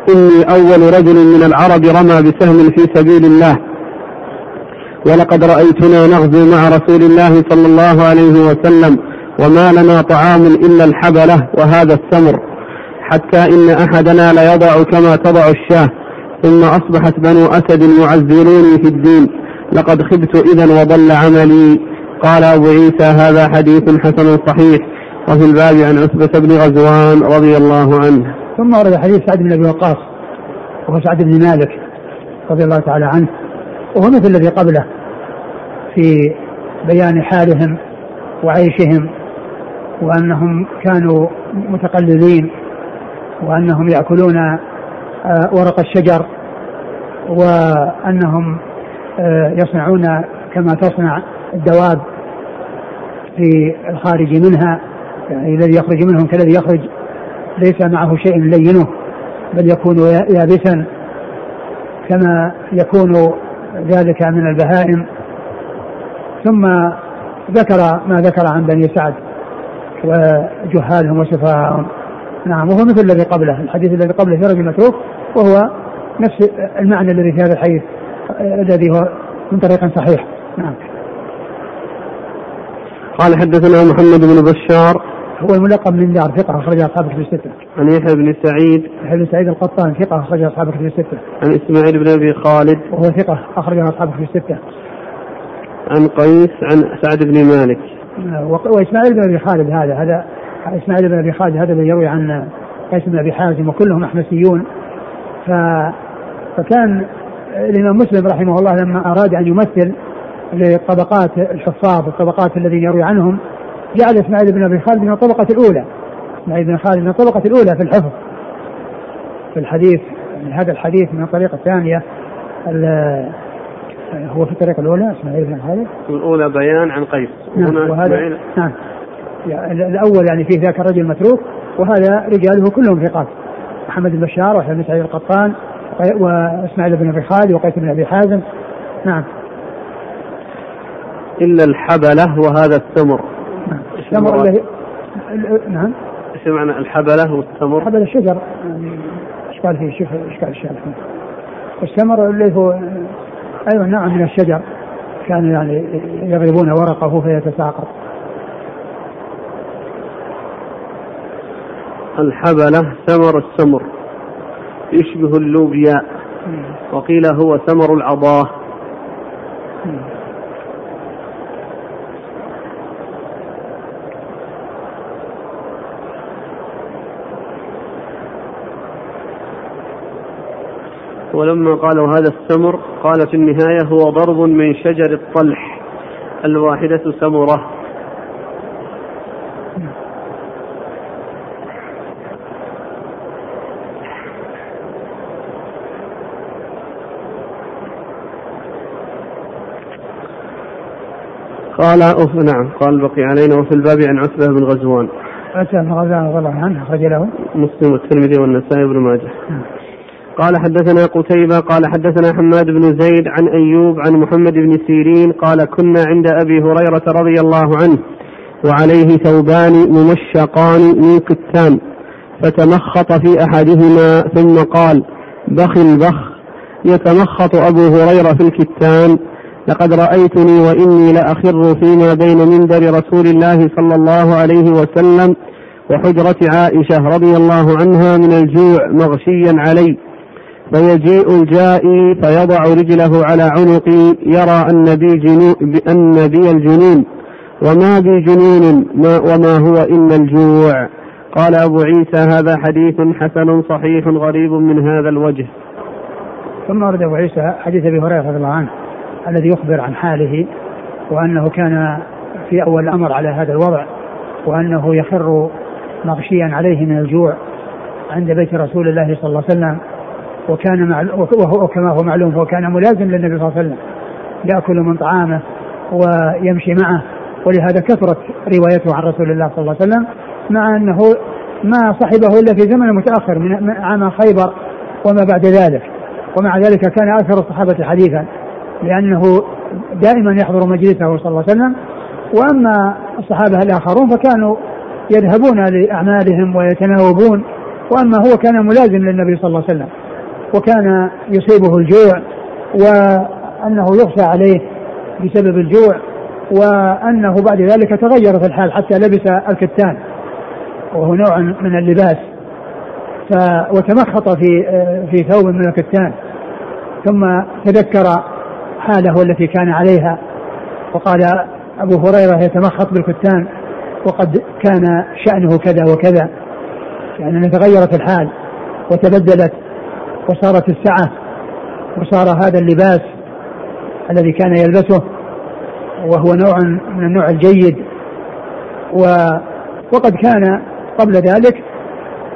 إني أول رجل من العرب رمى بسهم في سبيل الله. ولقد رأيتنا نغزو مع رسول الله صلى الله عليه وسلم وما لنا طعام إلا الحبلة وهذا السمر. حتى إن أحدنا ليضع كما تضع الشاة ثم أصبحت بنو أسد يعذروني في الدين. لقد خبت إذا وضل عملي. قال أبو عيسى هذا حديث حسن صحيح وفي الباب عن عتبة بن غزوان رضي الله عنه. ثم ورد حديث سعد بن أبي وقاص وهو سعد بن مالك رضي الله تعالى عنه وهو مثل الذي قبله في بيان حالهم وعيشهم وأنهم كانوا متقللين وأنهم يأكلون آه، ورق الشجر وأنهم آه، يصنعون كما تصنع الدواب في الخارج منها يعني الذي يخرج منهم كالذي يخرج ليس معه شيء لينه بل يكون يابسا كما يكون ذلك من البهائم. ثم ذكر ما ذكر عن بني سعد وجهالهم وسفهاءهم نعم وهو مثل الذي قبله الحديث الذي قبله في رجل متروك وهو نفس المعنى الذي في هذا الحديث الذي هو من طريق صحيح. نعم. قال حدثنا محمد بن بشار هو الملقب من دار ثقة أخرج أصحاب كتب الستة. عن يحيى بن سعيد يحيى بن سعيد القطان ثقة أخرج أصحاب كتب الستة. عن إسماعيل بن أبي خالد وهو ثقة أخرج أصحاب كتب الستة. عن قيس عن سعد بن مالك. وإسماعيل بن أبي خالد هذا هذا إسماعيل بن أبي خالد هذا الذي يروي عن قيس بن أبي حازم وكلهم أحمسيون ف فكان الإمام مسلم رحمه الله لما أراد أن يمثل لطبقات الحفاظ الطبقات الذين يروي عنهم جعل إسماعيل بن أبي خالد من الطبقة الأولى. إسماعيل بن خالد من الطبقة الأولى في الحفظ. في الحديث يعني هذا الحديث من الطريقة الثانية. هو في الطريقة الأولى إسماعيل بن خالد. الأولى بيان عن قيس. نعم وهذا نعم. يعني الأول يعني فيه ذاك الرجل متروك وهذا رجاله كلهم ثقات. محمد بن بشار وحسن بن سعيد القطان وإسماعيل بن أبي خالد وقيس بن أبي حازم. نعم. إلا الحبلة وهذا السمر السمر الذي نعم. إيش معنى الحبلة والتمر؟ الحبله الشجر يعني اشكال فيه شوف اشكال الشارح والسمر اللي هو أيضا نوع من الشجر. كانوا يعني يضربون ورقه فيتساقط. الحبلة ثمر السمر. يشبه اللوبيا. وقيل هو ثمر العضاة. ولما قالوا هذا السمر قال في النهاية هو ضرب من شجر الطلح الواحدة سمرة. قال أوف نعم قال بقي علينا. وفي الباب عن عتبة بن غزوان. عتبة بن غزوان رضي الله عنه أخرج له. مسلم والترمذي والنسائي بن ماجه. نعم. قال حدثنا قتيبة قال حدثنا حماد بن زيد عن أيوب عن محمد بن سيرين قال كنا عند أبي هريرة رضي الله عنه وعليه ثوبان ممشقان من كتان فتمخط في أحدهما ثم قال بخ البخ يتمخط أبو هريرة في الكتان لقد رأيتني وإني لأخر فيما بين منبر رسول الله صلى الله عليه وسلم وحجرة عائشة رضي الله عنها من الجوع مغشيا علي. فيجيء الجائي فيضع رجله على عنقي يرى أن بي, جنون أن بي الجنون وما بي جنون ما وما هو إلا الجوع. قال أبو عيسى هذا حديث حسن صحيح غريب من هذا الوجه. ثم ورد أبو عيسى حديث أبي هريرة رضي الله عنه الذي يخبر عن حاله وأنه كان في أول الأمر على هذا الوضع وأنه يخر مغشيا عليه من الجوع عند بيت رسول الله صلى الله عليه وسلم. وكان مع وهو كما هو معلوم هو كان ملازم للنبي صلى الله عليه وسلم ياكل من طعامه ويمشي معه. ولهذا كثرت روايته عن رسول الله صلى الله عليه وسلم مع أنه ما صحبه إلا في زمن متأخر من عام خيبر وما بعد ذلك. ومع ذلك كان أكثر الصحابة حديثا لأنه دائما يحضر مجلسه صلى الله عليه وسلم. وأما الصحابة الآخرون فكانوا يذهبون لأعمالهم ويتناوبون. وأما هو كان ملازم للنبي صلى الله عليه وسلم. وكان يصيبه الجوع وأنه يخشى عليه بسبب الجوع وأنه بعد ذلك تغيرت الحال حتى لبس الكتان وهو نوع من اللباس ف وتمخط في في ثوب من الكتان ثم تذكر حاله التي كان عليها وقال أبو هريرة يتمخط بالكتان وقد كان شأنه كذا وكذا يعني تغيرت الحال وتبدلت وصارت السعة وصار هذا اللباس الذي كان يلبسه وهو نوع من النوع الجيد و وقد كان قبل ذلك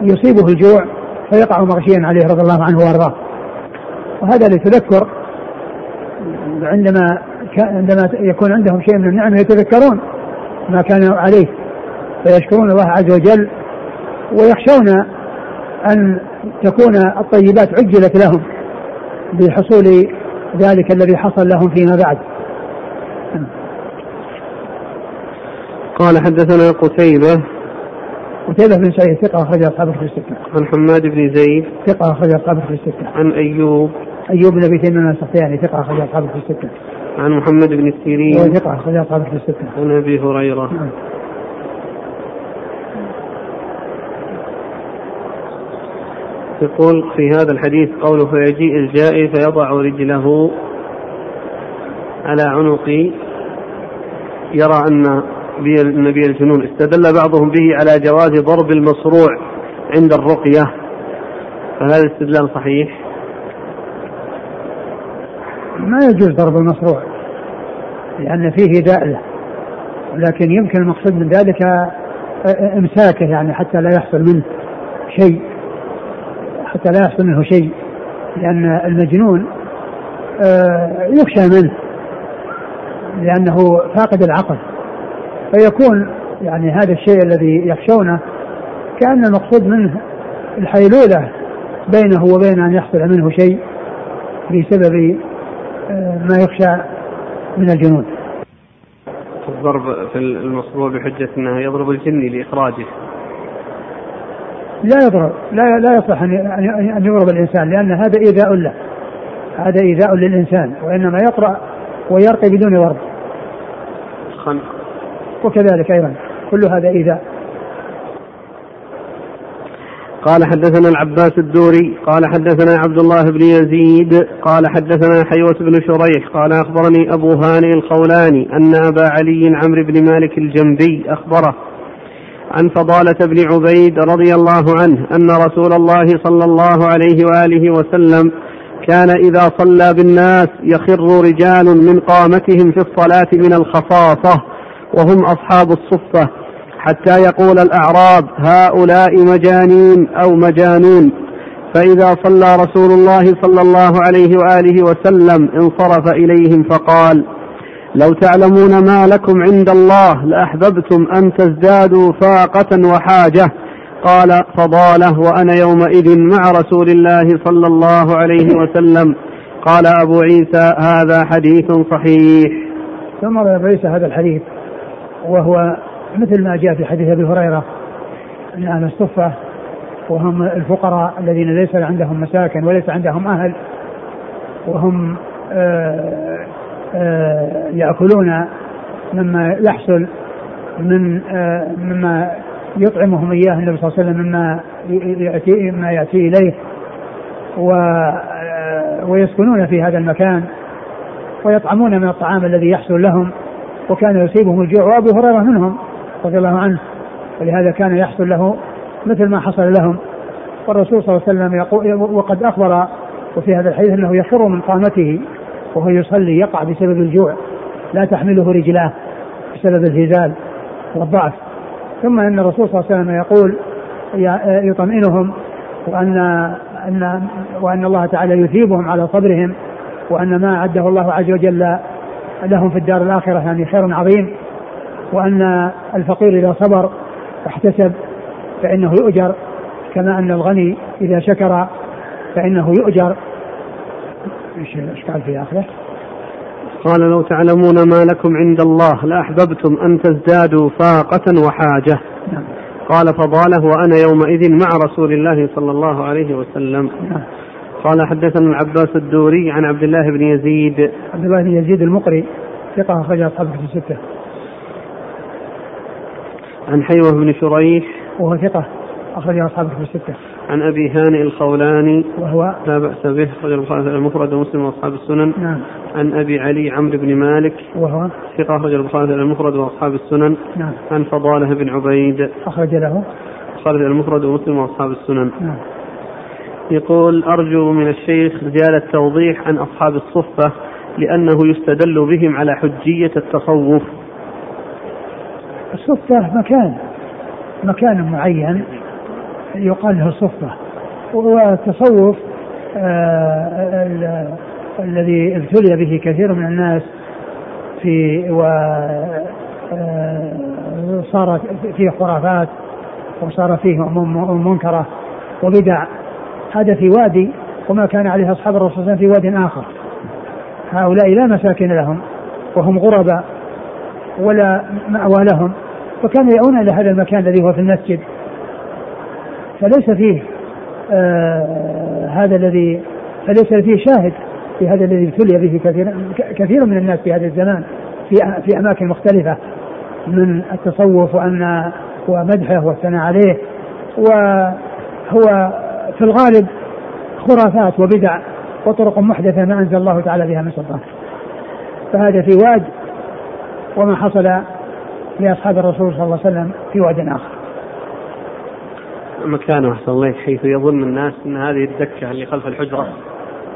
يصيبه الجوع فيقع مغشيا عليه رضي الله عنه وأرضاه. وهذا لتذكر عندما عندما يكون عندهم شيء من النعمه يتذكرون ما كانوا عليه فيشكرون الله عز وجل ويخشون أن تكون الطيبات عجلت لهم بحصول ذلك الذي حصل لهم فيما بعد قال حدثنا قتيبة قتيبة بن سعيد ثقة أخرج أصحابه في الستة. عن حماد بن زيد ثقة أخرج أصحابه في الستة. عن أيوب أيوب بن أبي تيمية السختياني ثقة أخرج أصحابه في الستة. عن محمد بن سيرين ثقة أخرج أصحابه في الستة. عن أبي هريرة نعم. يقول في هذا الحديث قوله فيجيء الجائي فيضع رجله على عنقي يرى أن بي النبي الجنون. استدل بعضهم به على جواز ضرب المصروع عند الرقية. فهذا الاستدلال صحيح؟ ما يجوز ضرب المصروع لأن فيه داء لكن يمكن المقصود من ذلك إمساكه يعني حتى لا يحصل منه شيء. حتى لا يحصل منه شيء لأن المجنون آه، يخشى منه لأنه فاقد العقل. فيكون يعني هذا الشيء الذي يخشونه كأن المقصود منه الحيلولة بينه وبين أن يحصل منه شيء بسبب آه، ما يخشى من الجنون. الضرب في المصروع بحجة أنه يضرب الجني لإخراجه. لا يضرب لا لا يصح أن أن يضرب الإنسان لأن هذا إيذاء له. هذا إيذاء للإنسان وإنما يقرأ ويرقي بدون ضرب خنق وكذلك أيضا كل هذا إيذاء. قال حدثنا العباس الدوري قال حدثنا عبد الله بن يزيد قال حدثنا حيوة بن شريح قال أخبرني أبو هانئ الخولاني أن أبا علي عمرو بن مالك الجنبي أخبره عن فضالة بن عبيد رضي الله عنه أن رسول الله صلى الله عليه وآله وسلم كان إذا صلى بالناس يخر رجال من قامتهم في الصلاة من الخصاصة وهم أصحاب الصفة حتى يقول الأعراب هؤلاء مجانين أو مجانون فإذا صلى رسول الله صلى الله عليه وآله وسلم انصرف إليهم فقال لو تعلمون ما لكم عند الله لأحببتم أن تزدادوا فاقة وحاجة. قال فضالة وأنا يومئذ مع رسول الله صلى الله عليه وسلم. قال أبو عيسى هذا حديث صحيح. ثم أبو عيسى هذا الحديث وهو مثل ما جاء في حديث أبي هريرة. إن أهل الصفة وهم الفقراء الذين ليس عندهم مساكن وليس عندهم أهل وهم آآ آآ يأكلون مما يحصل من مما يطعمهم إياه النبي صلى الله عليه وسلم مما يأتي مما يأتي إليه و ويسكنون في هذا المكان ويطعمون من الطعام الذي يحصل لهم وكان يصيبهم الجوع وأبو هريرة منهم رضي الله عنه ولهذا كان يحصل له مثل ما حصل لهم. والرسول صلى الله عليه وسلم يقول وقد أخبر وفي هذا الحديث أنه يخر من قامته وهو يصلي يقع بسبب الجوع لا تحمله رجلاه بسبب الهزال والضعف. ثم أن الرسول صلى الله عليه وسلم يقول يطمئنهم وان ان وأن الله تعالى يثيبهم على صبرهم وأن ما أعده الله عز وجل لهم في الدار الآخرة يعني خير عظيم. وأن الفقير إذا صبر واحتسب فإنه يؤجر كما أن الغني إذا شكر فإنه يؤجر. إيش قال في آخره؟ قال لو تعلمون ما لكم عند الله لأحببتم أن تزدادوا فاقة وحاجة نعم. قال فضاله وأنا يومئذ مع رسول الله صلى الله عليه وسلم نعم. قال حدثنا العباس الدوري عن عبد الله بن يزيد عبد الله بن يزيد المقري ثقة أخرج أصحاب في الستة عن حيوة بن شريح وهو ثقة أخرج أصحابه في الستة. عن أبي هانئ الخولاني وهو لا بأس به أخرج البخاري المفرد ومسلم وأصحاب السنن. نعم. عن أبي علي عمرو بن مالك وهو ثقة أخرج البخاري المفرد وأصحاب السنن. نعم. عن فضالة بن عبيد أخرج له خالد المفرد ومسلم وأصحاب السنن. نعم. يقول أرجو من الشيخ زيادة توضيح عن أصحاب الصفة لأنه يستدل بهم على حجية التصوف. الصفة مكان مكان معين يقال له الصفة والتصوف آه الذي ابتلي به كثير من الناس في و آه صار فيه خرافات وصار فيه منكرة وبدع. هذا في وادي وما كان عليه أصحاب الرسول صلى الله عليه وسلم في واد آخر. هؤلاء لا مساكن لهم وهم غرباء ولا مأوى لهم. فكانوا يأون إلى هذا المكان الذي هو في المسجد. فليس فيه آه هذا الذي فليس فيه شاهد في هذا الذي ابتلي به كثير كثير من الناس في هذا الزمان في في أماكن مختلفة من التصوف وأن ومدحه والثناء عليه وهو في الغالب خرافات وبدع وطرق محدثة ما أنزل الله تعالى بها من سلطان. فهذا في واد وما حصل لأصحاب الرسول صلى الله عليه وسلم في واد آخر. مكانه أحسن الله حيث يظن الناس أن هذه الدكة اللي خلف الحجرة.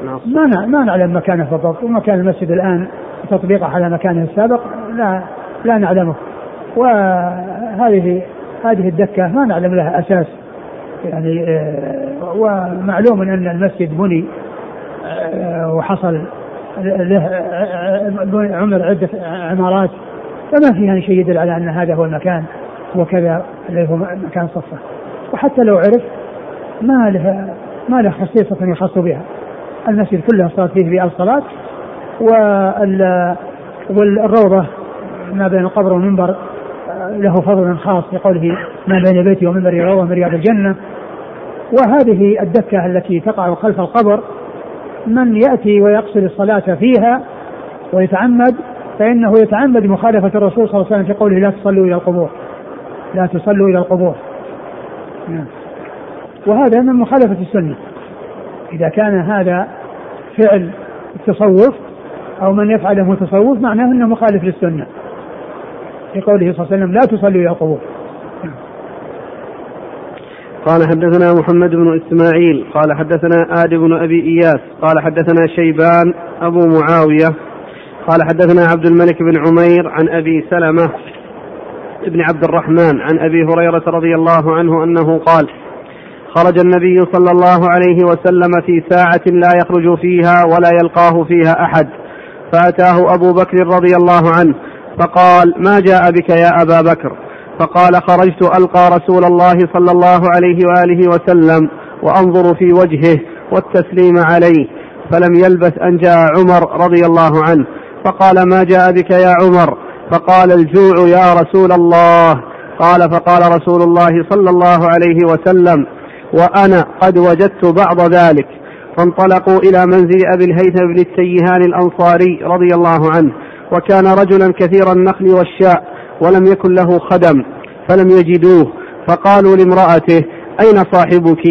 ما ما نعلم مكانه بالضبط. ومكان المسجد الآن تطبيقه على مكانه السابق لا لا نعلمه. وهذه هذه الدكة ما نعلم لها أساس. يعني آه، ومعلوم أن المسجد بني آه، وحصل له آه، عمر عدة عمارات. فما في يعني شيء يدل على أن هذا هو المكان وكذا الذي هو مكان صفه. وحتى لو عرف ما له ما له خصيصة يخص بها. المسجد كله الصلاة فيه في الصلاة والروضة ما بين القبر والمنبر له فضل خاص في قوله ما بين بيتي ومنبري روضة من رياض الجنة. وهذه الدكة التي تقع خلف القبر من يأتي ويقصد الصلاة فيها ويتعمد فإنه يتعمد مخالفة الرسول صلى الله عليه وسلم في قوله لا تصلوا إلى القبور. لا تصلوا إلى القبور. وهذا من مخالفة السنة. إذا كان هذا فعل التصوف أو من يفعله تصوف معناه أنه مخالف للسنة. في قوله صلى الله عليه وسلم لا تصلوا إلى القبور قال حدثنا محمد بن إسماعيل قال حدثنا آد بن أبي إياس قال حدثنا شيبان أبو معاوية قال حدثنا عبد الملك بن عمير عن أبي سلمة بن عبد الرحمن عن أبي هريرة رضي الله عنه أنه قال خرج النبي صلى الله عليه وسلم في ساعة لا يخرج فيها ولا يلقاه فيها أحد فأتاه أبو بكر رضي الله عنه فقال ما جاء بك يا أبا بكر؟ فقال خرجت ألقى رسول الله صلى الله عليه وآله وسلم وأنظر في وجهه والتسليم عليه فلم يلبث أن جاء عمر رضي الله عنه فقال ما جاء بك يا عمر؟ فقال الجوع يا رسول الله. قال فقال رسول الله صلى الله عليه وسلم وأنا قد وجدت بعض ذلك. فانطلقوا إلى منزل أبي الهيثم بن التيهان الأنصاري رضي الله عنه وكان رجلا كثير النخل والشاء ولم يكن له خدم فلم يجدوه. فقالوا لامرأته أين صاحبك؟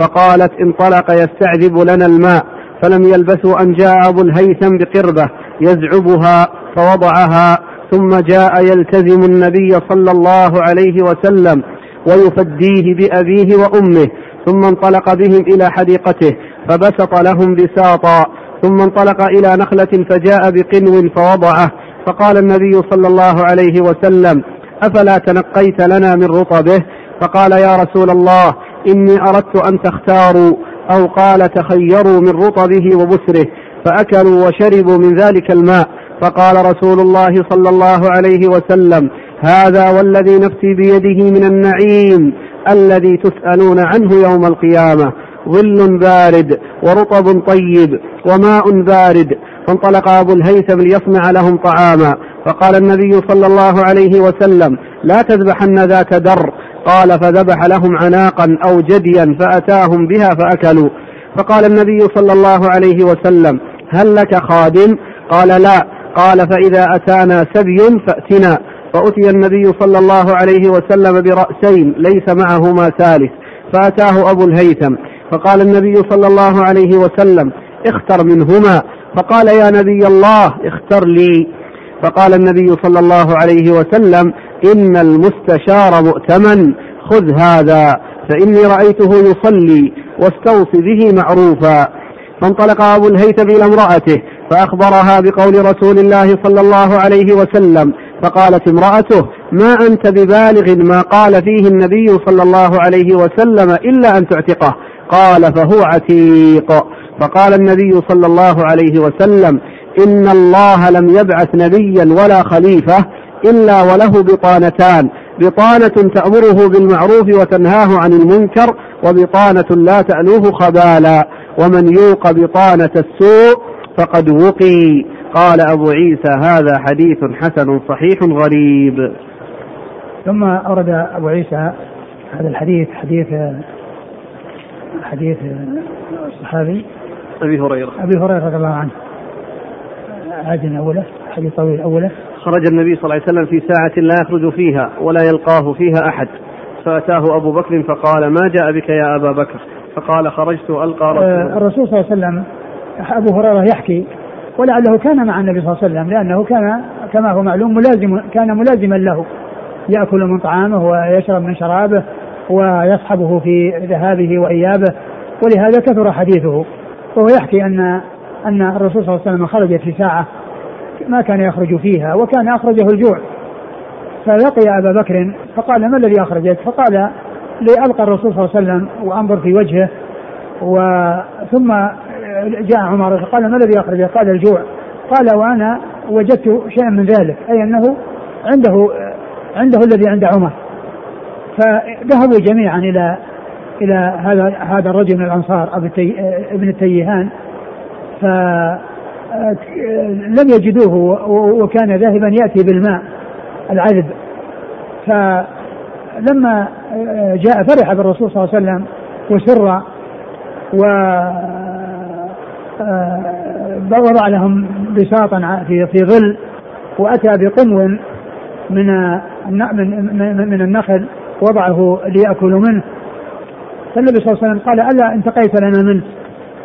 فقالت انطلق يستعذب لنا الماء فلم يلبثوا أن جاء أبو الهيثم بقربة يزعبها فوضعها. ثم جاء يلتزم النبي صلى الله عليه وسلم ويفديه بأبيه وأمه ثم انطلق بهم إلى حديقته فبسط لهم بساطا ثم انطلق إلى نخلة فجاء بقنو فوضعه فقال النبي صلى الله عليه وسلم أفلا تنقيت لنا من رطبه؟ فقال يا رسول الله إني أردت أن تختاروا أو قال تخيروا من رطبه وبسره فأكلوا وشربوا من ذلك الماء فقال رسول الله صلى الله عليه وسلم هذا والذي نفسي بيده من النعيم الذي تسألون عنه يوم القيامة ظل بارد ورطب طيب وماء بارد. فانطلق أبو الهيثم ليصنع لهم طعاما. فقال النبي صلى الله عليه وسلم لا تذبحن ذات در. قال فذبح لهم عناقا أو جديا فأتاهم بها فأكلوا. فقال النبي صلى الله عليه وسلم هل لك خادم؟ قال لا. قال فإذا أتانا سبي فأتنا. فأتي النبي صلى الله عليه وسلم برأسين ليس معهما ثالث. فأتاه أبو الهيثم. فقال النبي صلى الله عليه وسلم اختر منهما. فقال يا نبي الله اختر لي. فقال النبي صلى الله عليه وسلم إن المستشار مؤتمن خذ هذا فإني رأيته يصلي واستوصي به معروفا. فانطلق أبو الهيثم إلى امرأته فأخبرها بقول رسول الله صلى الله عليه وسلم فقالت امرأته ما أنت ببالغ ما قال فيه النبي صلى الله عليه وسلم إلا أن تعتقه. قال فهو عتيق. فقال النبي صلى الله عليه وسلم إن الله لم يبعث نبيا ولا خليفة إلا وله بطانتان بطانة تأمره بالمعروف وتنهاه عن المنكر وبطانة لا تألوه خبالا ومن يوق بطانة السوء فقد وقي. قال أبو عيسى هذا حديث حسن صحيح غريب. ثم أورد أبو عيسى هذا الحديث حديث حديث الصحابي أبي هريرة. أبي هريرة رضي الله عنه. عاد أوله حديث طويل أوله. خرج النبي صلى الله عليه وسلم في ساعة لا يخرج فيها ولا يلقاه فيها أحد. فأتاه أبو بكر فقال ما جاء بك يا أبا بكر؟ فقال خرجت ألقى رسول آه الرسول صلى الله عليه وسلم أبو هريرة يحكي ولعله كان مع النبي صلى الله عليه وسلم لأنه كان كما هو معلوم ملازم كان ملازما له. يأكل من طعامه ويشرب من شرابه ويصحبه في ذهابه وإيابه ولهذا كثر حديثه. وهو يحكي أن أن الرسول صلى الله عليه وسلم خرج في ساعة ما كان يخرج فيها وكان أخرجه الجوع. فلقي أبا بكر فقال ما الذي أخرجك؟ فقال لألقى الرسول صلى الله عليه وسلم وأنظر في وجهه وثم جاء عمر فقال ما الذي أخرجك قال الجوع. قال وأنا وجدت شيئا من ذلك أي أنه عنده عنده الذي عند عمر. فذهبوا جميعا إلى إلى هذا هذا الرجل من الأنصار ابن التيهان. فلم يجدوه وكان ذاهبا يأتي بالماء العذب. فلما جاء فرح بالرسول صلى الله عليه وسلم وسر و وضع لهم بساطا في في ظل وأتى بقنو من من من النخل وضعه ليأكلوا منه. فالنبي صلى الله عليه وسلم قال ألا انتقيت لنا منه؟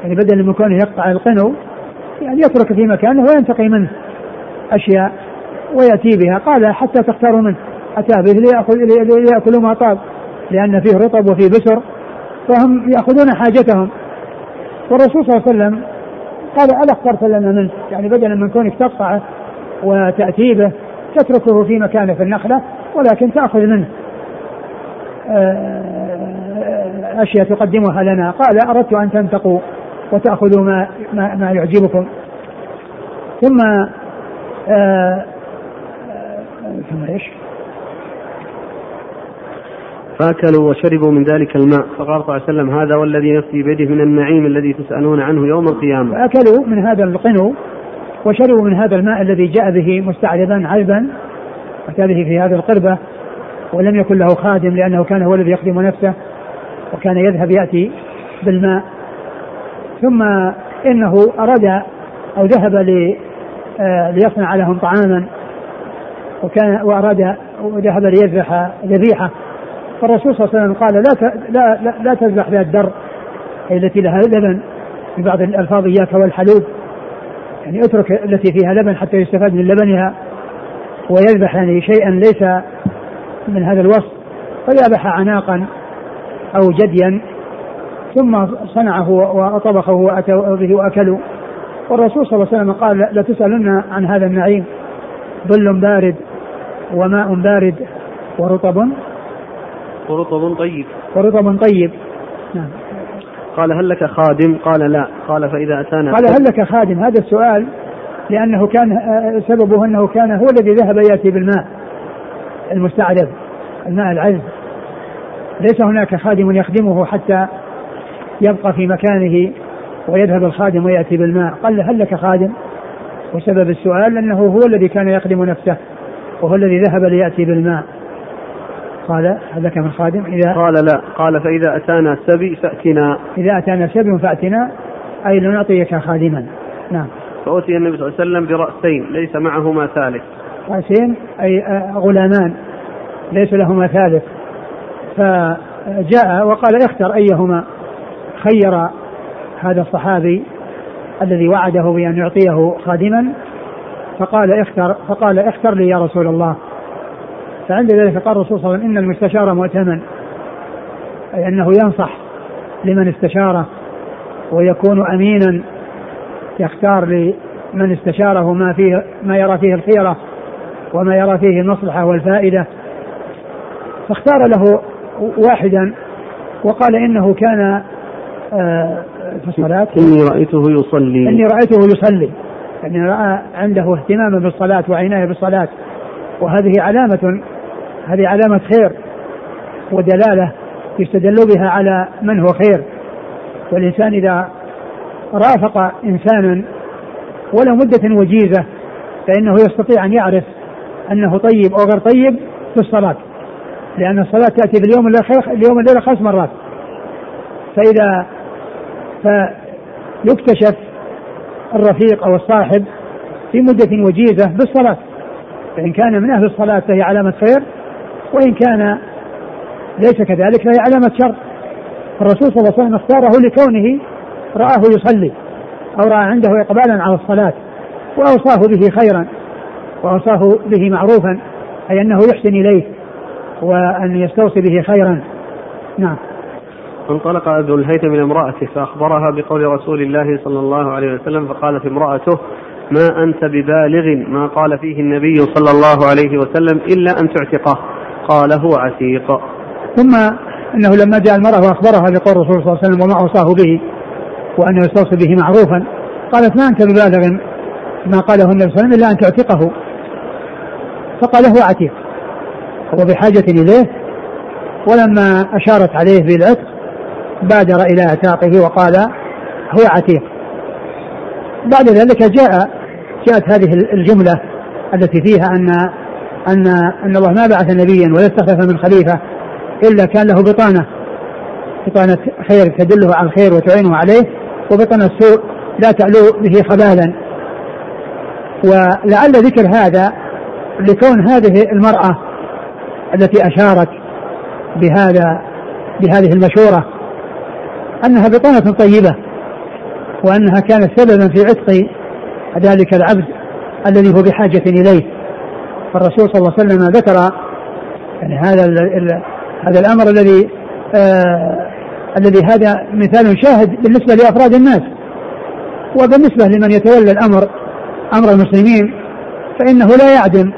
يعني بدل من كونه يقطع القنو يعني يترك في مكانه وينتقي منه أشياء ويأتي بها. قال حتى تختاروا منه. أتى به ليأكلوا ما طاب لأن فيه رطب وفيه بسر فهم يأخذون حاجتهم. والرسول صلى الله عليه وسلم قال ألا اخترت لنا منه يعني بدلا من كونك تقطعه وتأتي به تتركه في مكانه في النخلة ولكن تأخذ منه. آه، أشياء تقدمها لنا. قال أردت أن تنتقوا وتأخذوا ما, ما, ما يعجبكم. ثم آه، ثم إيش؟ فاكلوا وشربوا من ذلك الماء. فقال صلى الله عليه وسلم هذا والذي نفسي بيده من النعيم الذي تسألون عنه يوم القيامة. فأكلوا من هذا القنو وشربوا من هذا الماء الذي جاء به مستعربا عذبا أتى به في هذه القربة ولم يكن له خادم لأنه كان هو الذي يخدم نفسه وكان يذهب يأتي بالماء. ثم إنه أراد أو ذهب آه، ليصنع لهم طعاما وكان وأراد وذهب ليذبح ذبيحة فالرسول صلى الله عليه وسلم قال لا لا لا, لا تذبح بها الدر التي لها لبن في بعض الألفاظ إياك والحلوب. يعني اترك التي فيها لبن حتى يستفاد من لبنها ويذبح يعني شيئا ليس من هذا الوصف فذبح عناقا أو جديا ثم صنعه وطبخه واتوا به وأكلوا. والرسول صلى الله عليه وسلم قال لتسالن عن هذا النعيم ظل بارد وماء بارد ورطب. ورطب طيب. ورطب طيب. نعم. قال هل لك خادم؟ قال لا. قال فإذا أتانا قال هل لك خادم؟ هذا السؤال لأنه كان آه، سببه أنه كان هو الذي ذهب يأتي بالماء المستعذب الماء العذب. ليس هناك خادم يخدمه حتى يبقى في مكانه ويذهب الخادم ويأتي بالماء. قال هل لك خادم؟ وسبب السؤال أنه هو الذي كان يخدم نفسه وهو الذي ذهب ليأتي بالماء. قال هل لك من خادم إذا قال لا قال فإذا أتانا سبي فأتنا. إذا أتانا سبي فأتنا أي لنعطيك خادما. نعم. فأتي النبي صلى الله عليه وسلم برأسين ليس معهما ثالث. رأسين أي آه، غلامان ليس لهما ثالث. فجاء وقال اختر أيهما خير هذا الصحابي الذي وعده بأن يعطيه خادما. فقال اختر فقال اختر لي يا رسول الله. فعند ذلك قال الرسول صلى الله عليه وسلم إن المستشار مؤتمن أي أنه ينصح لمن استشاره ويكون أمينا يختار لمن استشاره ما فيه ما يرى فيه الخيرة وما يرى فيه المصلحة والفائدة. فاختار له واحدا وقال إنه كان آه، في الصلاة. إني رأيته يصلي. إني رأيته يصلي. يعني رأى عنده اهتماما بالصلاة وعناية بالصلاة. وهذه علامة هذه علامة خير ودلالة يستدل بها على من هو خير. والإنسان إذا رافق إنسانا ولو مدة وجيزة فإنه يستطيع أن يعرف أنه طيب أو غير طيب في الصلاة لأن الصلاة تأتي في اليوم اليوم الليلة خمس مرات. فإذا فيكتشف الرفيق أو الصاحب في مدة وجيزة بالصلاة فإن كان من أهل الصلاة فهي علامة خير وإن كان ليس كذلك فهي علامة شر الرسول صلى الله عليه وسلم اختاره لكونه رآه يصلي أو رأى عنده إقبالا على الصلاة وأوصاه به خيرا وأوصاه به معروفا أي أنه يحسن إليه وأن يستوصي به خيرا. نعم. فانطلق ابو الهيثم إلى امرأته فأخبرها بقول رسول الله صلى الله عليه وسلم فقالت امرأته ما أنت ببالغ ما قال فيه النبي صلى الله عليه وسلم إلا أن تعتقه. قال هو عتيق. ثم إنه لما جاء المرأة وأخبرها بقول الرسول صلى الله عليه وسلم وما أوصاه به وانه يستوصي به معروفا قالت ما أنت ببالغ ما قاله النبي صلى الله عليه وسلم إلا أن تعتقه. فقال هو عتيق. هو بحاجة إليه. ولما أشارت عليه بالعتق بادر إلى اعتاقه وقال هو عتيق. بعد ذلك جاء جاءت هذه الجملة التي فيها أن أن أن الله ما بعث نبيا ولا استخلف من خليفة إلا كان له بطانة. بطانة خير تدله على الخير وتعينه عليه وبطانة سوء لا تعلو به خبالا. ولعل ذكر هذا لكون هذه المرأة التي أشارت بهذا بهذه المشورة أنها بطانة طيبة وأنها كانت سببا في عتق ذلك العبد الذي هو بحاجة إليه. فالرسول صلى الله عليه وسلم ذكر يعني هذا هذا الأمر الذي آه الذي هذا مثال شاهد بالنسبة لأفراد الناس. وبالنسبة لمن يتولى الأمر أمر المسلمين فإنه لا يعدم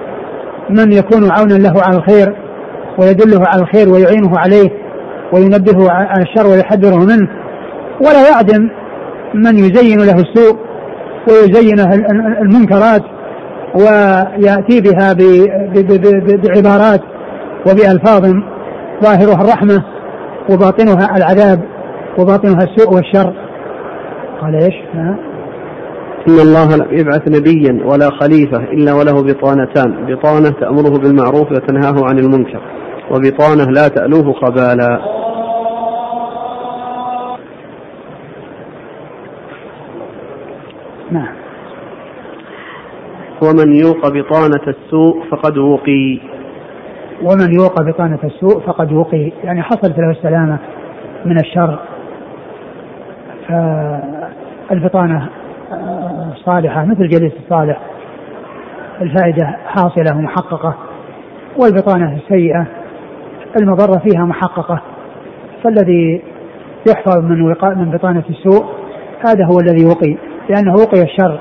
من يكون عونا له على الخير ويدله على الخير ويعينه عليه وينبهه عن الشر ويحذره منه. ولا يعدم من يزين له السوء ويزين المنكرات. ويأتي بها بعبارات وبألفاظ ظاهرها الرحمة وباطنها العذاب وباطنها السوء والشر. قال إيش؟ إن الله لم يبعث نبيا ولا خليفة إلا وله بطانتان. بطانة تأمره بالمعروف وتنهاه عن المنكر. وبطانة لا تألوه خبالا نعم. ومن يوق بطانة السوء فقد وقي. ومن يوق بطانة السوء فقد وقي. يعني حصلت له السلامة من الشر. فالبطانة صالحة مثل جليس الصالح. الفائدة حاصلة ومحققة. والبطانة السيئة المضرة فيها محققة. فالذي يحفظ من وقاء من بطانة السوء هذا هو الذي وقي. لأنه وقي الشر.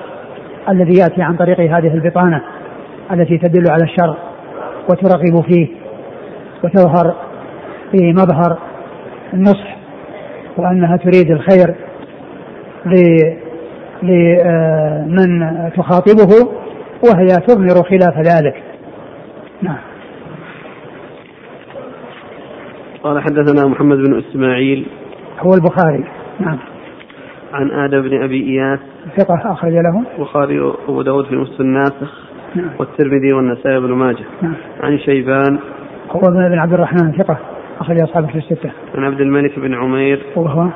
الذي يأتي عن طريق هذه البطانة التي تدل على الشر وترغب فيه وتظهر في مظهر النصح وأنها تريد الخير لمن تخاطبه وهي تضمر خلاف ذلك. نعم. قال حدثنا محمد بن إسماعيل. هو البخاري. نعم. عن آدم بن أبي إياس. ثقة أخرج له البخاري وأبو داود في مسلم الناسخ نعم. والترمذي والنسائي بن ماجه. نعم. عن شيبان. هو بن عبد الرحمن ثقة أخرج أصحاب في الستة. عن عبد الملك بن عمير. وهو؟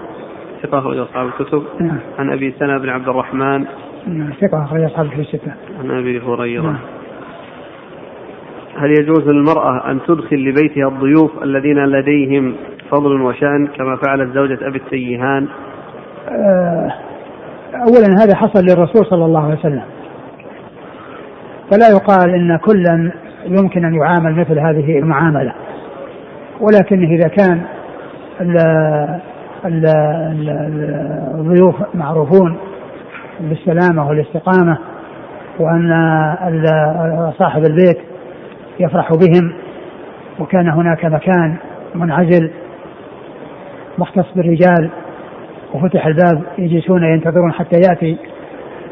ثقة أخرج أصحاب الكتب. نعم. عن أبي سنة بن عبد الرحمن. نعم. ثقة أخرج أصحاب في الستة. عن أبي هريرة. نعم. هل يجوز للمرأة أن تدخل لبيتها الضيوف الذين لديهم فضل وشأن كما فعلت زوجة أبي التيهان؟ أولا هذا حصل للرسول صلى الله عليه وسلم. فلا يقال إن كلا يمكن أن يعامل مثل هذه المعاملة. ولكن إذا كان الضيوف معروفون بالسلامة والاستقامة وأن صاحب البيت يفرح بهم وكان هناك مكان منعزل مختص بالرجال وفتح الباب يجلسون ينتظرون حتى يأتي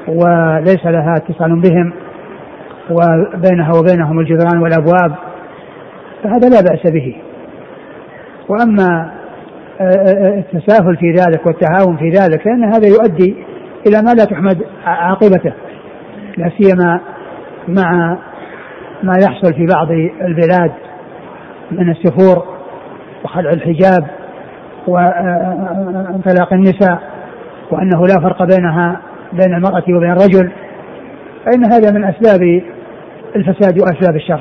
وليس لها اتصال بهم وبينها وبينهم الجدران والأبواب فهذا لا بأس به. وأما التساهل في ذلك والتهاون في ذلك فإن هذا يؤدي إلى ما لا تحمد عاقبته لا سيما مع ما يحصل في بعض البلاد من السفور وخلع الحجاب وانطلاق النساء وأنه لا فرق بينها بين المرأة وبين الرجل فإن هذا من أسباب الفساد وأسباب الشر.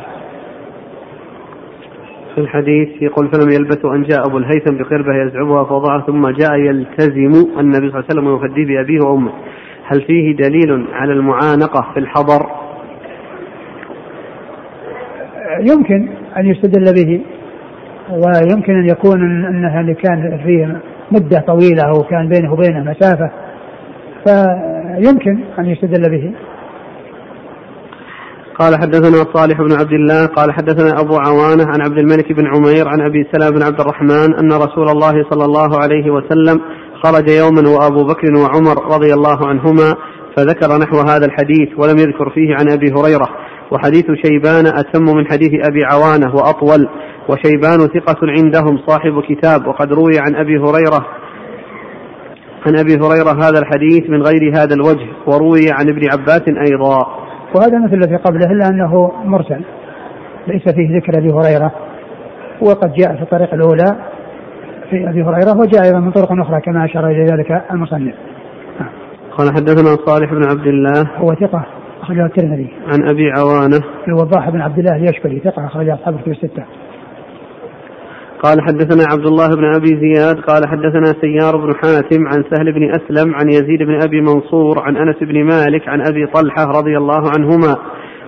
في الحديث يقول فلم يلبثوا أن جاء أبو الهيثم بقربة يزعبها فوضعها ثم جاء يلتزم النبي صلى الله عليه وسلم ويفديه بأبيه وأمه. هل فيه دليل على المعانقة في الحضر؟ يمكن أن يستدل به. ويمكن أن يكون أنها اللي كان فيه مدة طويلة أو كان بينه وبينه مسافة. فيمكن أن يستدل به. قال حدثنا صالح بن عبد الله قال حدثنا أبو عوانة عن عبد الملك بن عمير عن أبي سلمة بن عبد الرحمن أن رسول الله صلى الله عليه وسلم خرج يوما وأبو بكر وعمر رضي الله عنهما فذكر نحو هذا الحديث ولم يذكر فيه عن أبي هريرة. وحديث شيبان أتم من حديث أبي عوانة وأطول. وشيبان ثقة عندهم صاحب كتاب وقد روي عن أبي هريرة عن أبي هريرة هذا الحديث من غير هذا الوجه وروي عن ابن عباس أيضا وهذا مثل الذي قبله إلا أنه مرسل ليس فيه ذكر أبي هريرة وقد جاء في الطريق الأولى في أبي هريرة وجاء أيضا من طرق أخرى كما أشار إلى ذلك المصنف. قال حدثنا صالح بن عبد الله هو ثقة أخرجه الترمذي. عن أبي عوانة. الوضاح بن عبد الله اليشكري ثقة اخرج أصحاب الكتب الستة. قال حدثنا عبد الله بن أبي زياد قال حدثنا سيار بن حاتم عن سهل بن أسلم عن يزيد بن أبي منصور عن أنس بن مالك عن أبي طلحة رضي الله عنهما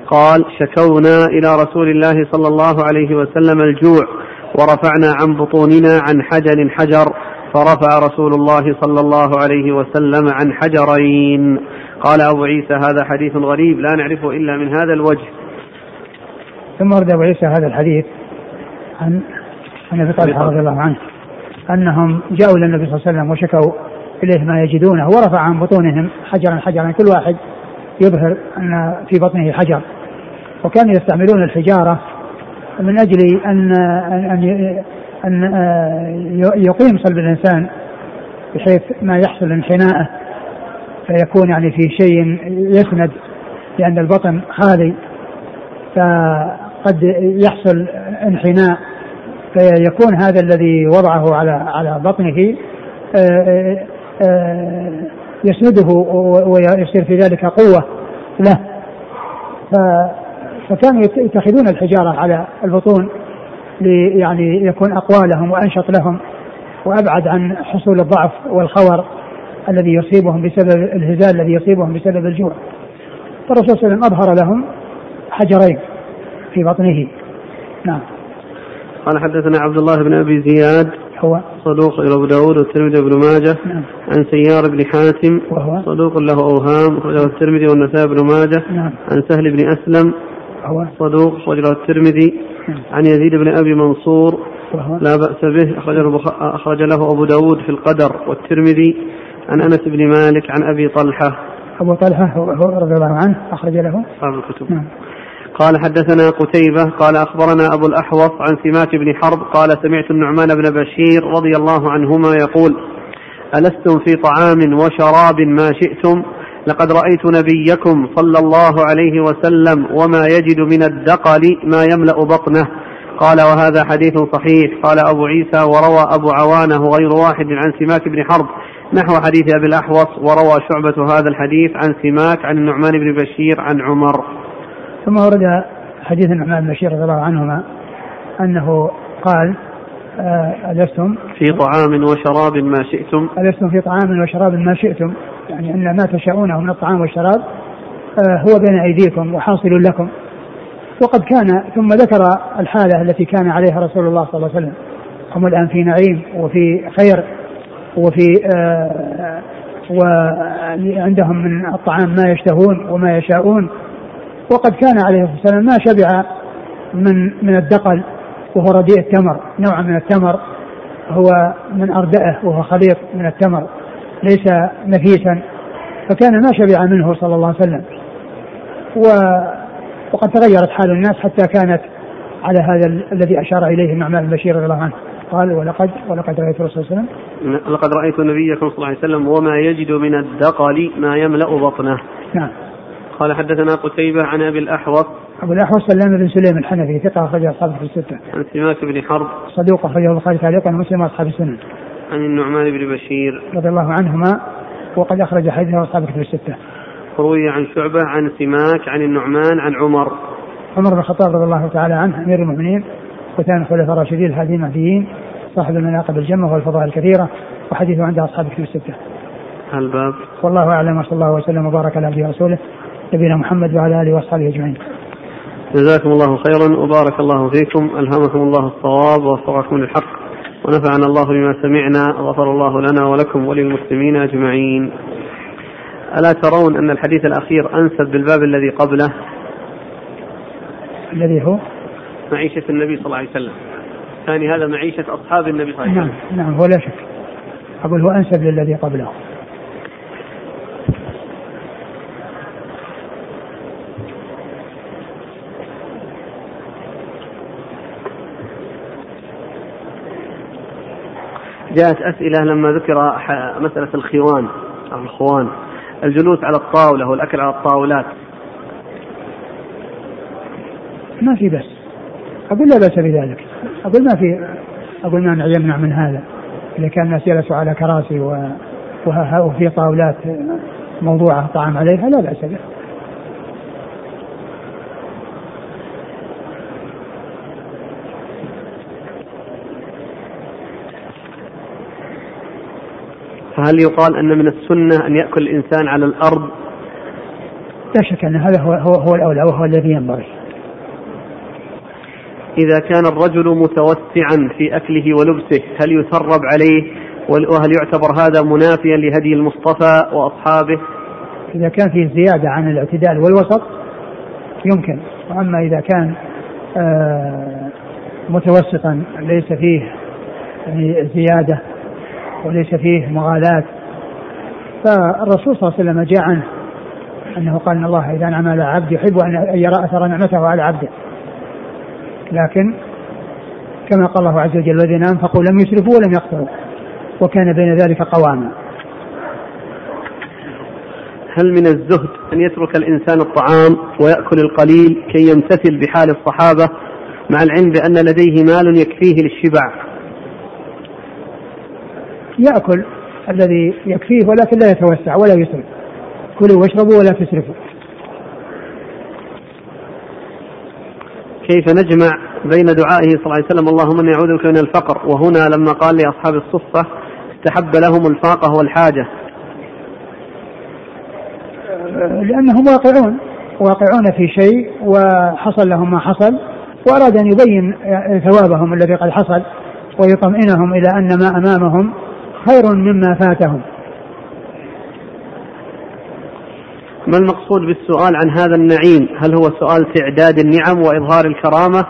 قال شكونا إلى رسول الله صلى الله عليه وسلم الجوع ورفعنا عن بطوننا عن حجر حجر فرفع رسول الله صلى الله عليه وسلم عن حجرين. قال أبو عيسى هذا حديث غريب لا نعرفه إلا من هذا الوجه. ثم ورد أبو عيسى هذا الحديث عن عن أبي طلحه رضي الله عنه أنهم جاءوا إلى النبي صلى الله عليه وسلم وشكوا إليه ما يجدونه ورفع عن بطونهم حجرا حجرا كل واحد يظهر أن في بطنه حجر. وكانوا يستعملون الحجارة من أجل ان ان أن يقيم صلب الإنسان بحيث ما يحصل انحناءه فيكون يعني في شيء يسند لأن البطن خالي فقد يحصل انحناء. فيكون هذا الذي وضعه على على بطنه آه، آه، آه، يسنده ويصير في ذلك قوة له. فكانوا يتخذون الحجارة على البطون يعني يكون أقوى لهم وأنشط لهم وأبعد عن حصول الضعف والخور الذي يصيبهم بسبب الهزال الذي يصيبهم بسبب الجوع. فالرسول صلى الله عليه وسلم أظهر لهم حجرين في بطنه. نعم. قال حدثنا عبد الله بن أبي زياد هو صدوق إلى أبو داود والترمذي وابن ماجه نعم. عن سيار بن حاتم وهو صدوق له أوهام اخرجه الترمذي والنسائي بن ماجه نعم. عن سهل بن أسلم هو صدوق اخرجه الترمذي نعم. عن يزيد بن أبي منصور وهو لا بأس به أخرج أخرج له أبو داود في القدر والترمذي عن أنس بن مالك عن أبي طلحة أبو طلحة رضي الله عنه أخرج له أصحاب الكتب نعم. قال حدثنا قتيبة قال أخبرنا أبو الأحوص عن سماك بن حرب قال سمعت النعمان بن بشير رضي الله عنهما يقول ألستم في طعام وشراب ما شئتم؟ لقد رأيت نبيكم صلى الله عليه وسلم وما يجد من الدقل ما يملأ بطنه. قال وهذا حديث صحيح. قال أبو عيسى وروى أبو عوانة غير واحد عن سماك بن حرب. نحو حديث أبي الأحوص وروى شعبة هذا الحديث عن سماك عن النعمان بن بشير عن عمر. ثم ورد حديث النعمان بن بشير رضي الله عنهما أنه قال آه، ألستم؟ في طعام وشراب ما شئتم. ألستم في طعام وشراب ما شئتم؟ يعني أن ما تشاءونه من الطعام والشراب آه، هو بين أيديكم وحاصل لكم. وقد كان ثم ذكر الحالة التي كان عليها رسول الله صلى الله عليه وسلم. هم الآن في نعيم وفي خير وفي آه وعندهم من الطعام ما يشتهون وما يشاءون. وقد كان عليه الصلاة والسلام ما شبع من من الدقل وهو رديء التمر نوع من التمر هو من أردأه وهو خليط من التمر ليس نفيسا فكان ما شبع منه صلى الله عليه وسلم. و وقد تغيرت حال الناس حتى كانت على هذا الذي أشار إليه النعمان بن بشير رضي الله عنه. قال ولقد ولقد رأيت الرسول صلى الله عليه وسلم لقد رأيت نبيكم صلى الله عليه وسلم وما يجد من الدقل ما يملأ بطنه. نعم. قال حدثنا قتيبة عن أبي الأحوص أبو الأحوص سلام بن سليم الحنفي ثقة أخرج أصحابه في الستة. عن سماك بن حرب صدوق أخرجه البخاري تعليقا ومسلم وأصحاب السنن. عن النعمان بن بشير رضي الله عنهما وقد أخرج حديثه أصحابه في الستة. روي عن شعبة عن سماك عن النعمان عن عمر. عمر بن الخطاب رضي الله تعالى عنه أمير المؤمنين وكان الخلفاء الراشدين الهادين المهديين صاحب المناقب الجمة والفضائل الكثيرة وحديثه عند أصحاب في الستة. الباب والله أعلم وصلى الله وسلم وبارك على عبده ورسوله نبينا محمد وعلى آله واصحابه أجمعين. جزاكم الله خيرا وبارك الله فيكم ألهمكم الله الصواب ووفقكم للحق ونفعنا الله بما سمعنا غفر الله لنا ولكم وللمسلمين أجمعين. ألا ترون أن الحديث الأخير أنسب بالباب الذي قبله؟ الذي هو معيشة النبي صلى الله عليه وسلم. ثاني هذا معيشة أصحاب النبي صلى الله عليه وسلم. نعم نعم هو لا شك. أقول هو أنسب للذي قبله. جاءت أسئلة لما ذكر مسألة الخوان أو الخوان. الجلوس على الطاولة والأكل على الطاولات. ما في بس أقول لا بأس بذلك. أقول ما في أقول ما يمنع من هذا. إذا كان الناس جلسوا على كراسي وفي طاولات موضوعة طعام عليها لا بأس به فهل يقال أن من السنة أن يأكل الإنسان على الأرض؟ لا شك أن هذا هو, هو, هو الأولى وهو الذي ينبغي. إذا كان الرجل متوسعا في أكله ولبسه هل يثرب عليه؟ وهل يعتبر هذا منافيا لهدي المصطفى وأصحابه؟ إذا كان فيه زيادة عن الاعتدال والوسط يمكن. وأما إذا كان آه، متوسطا ليس فيه يعني زيادة وليس فيه مغالاة فالرسول صلى الله عليه وسلم جاء عنه أنه قال إن الله إذا أنعم على عبد يحب أن يرى أثر نعمته على عبده. لكن كما قال الله عز وجل الذين أنفقوا لم يسرفوا ولم يقتروا وكان بين ذلك قواما. هل من الزهد أن يترك الإنسان الطعام ويأكل القليل كي يمتثل بحال الصحابة مع العلم بأن لديه مال يكفيه للشبع؟ يأكل الذي يكفيه ولكن لا يتوسع ولا يسرف كلوا واشربوا ولا تسرفوا. كيف نجمع بين دعائه صلى الله عليه وسلم اللهم إني أعوذ بك من الفقر؟ وهنا لما قال لاصحاب الصفة استحب لهم الفاقة والحاجة. لأنهم واقعون واقعون في شيء وحصل لهم ما حصل وأراد أن يبين ثوابهم الذي قد حصل ويطمئنهم إلى أن ما أمامهم خير مما فاتهم. ما المقصود بالسؤال عن هذا النعيم؟ هل هو سؤال تعداد النعم وإظهار الكرامة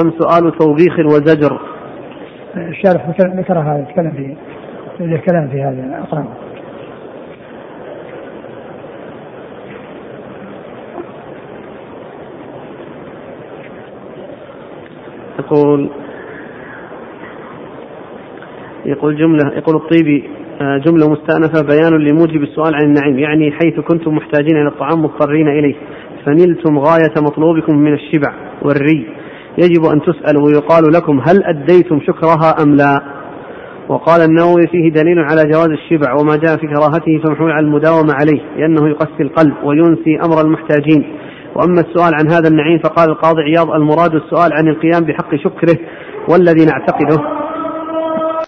أم سؤال توبيخ وزجر؟ الشارح ذكر هذا يتكلم فيه. الكلام في هذا أقرأه. يقول يقول جملة يقول الطيبي آه، جملة مستأنفة بيان لموجب السؤال عن النعيم يعني حيث كنتم محتاجين إلى الطعام مضطرين إليه فنلتم غاية مطلوبكم من الشبع والري. يجب أن تسألوا ويقال لكم هل أديتم شكرها أم لا؟ وقال النووي فيه دليل على جواز الشبع وما جاء في كراهته فمحمول على المداومة عليه لأنه يقسي القلب وينسي أمر المحتاجين. وأما السؤال عن هذا النعيم فقال القاضي عياض المراد السؤال عن القيام بحق شكره والذي نعتقده.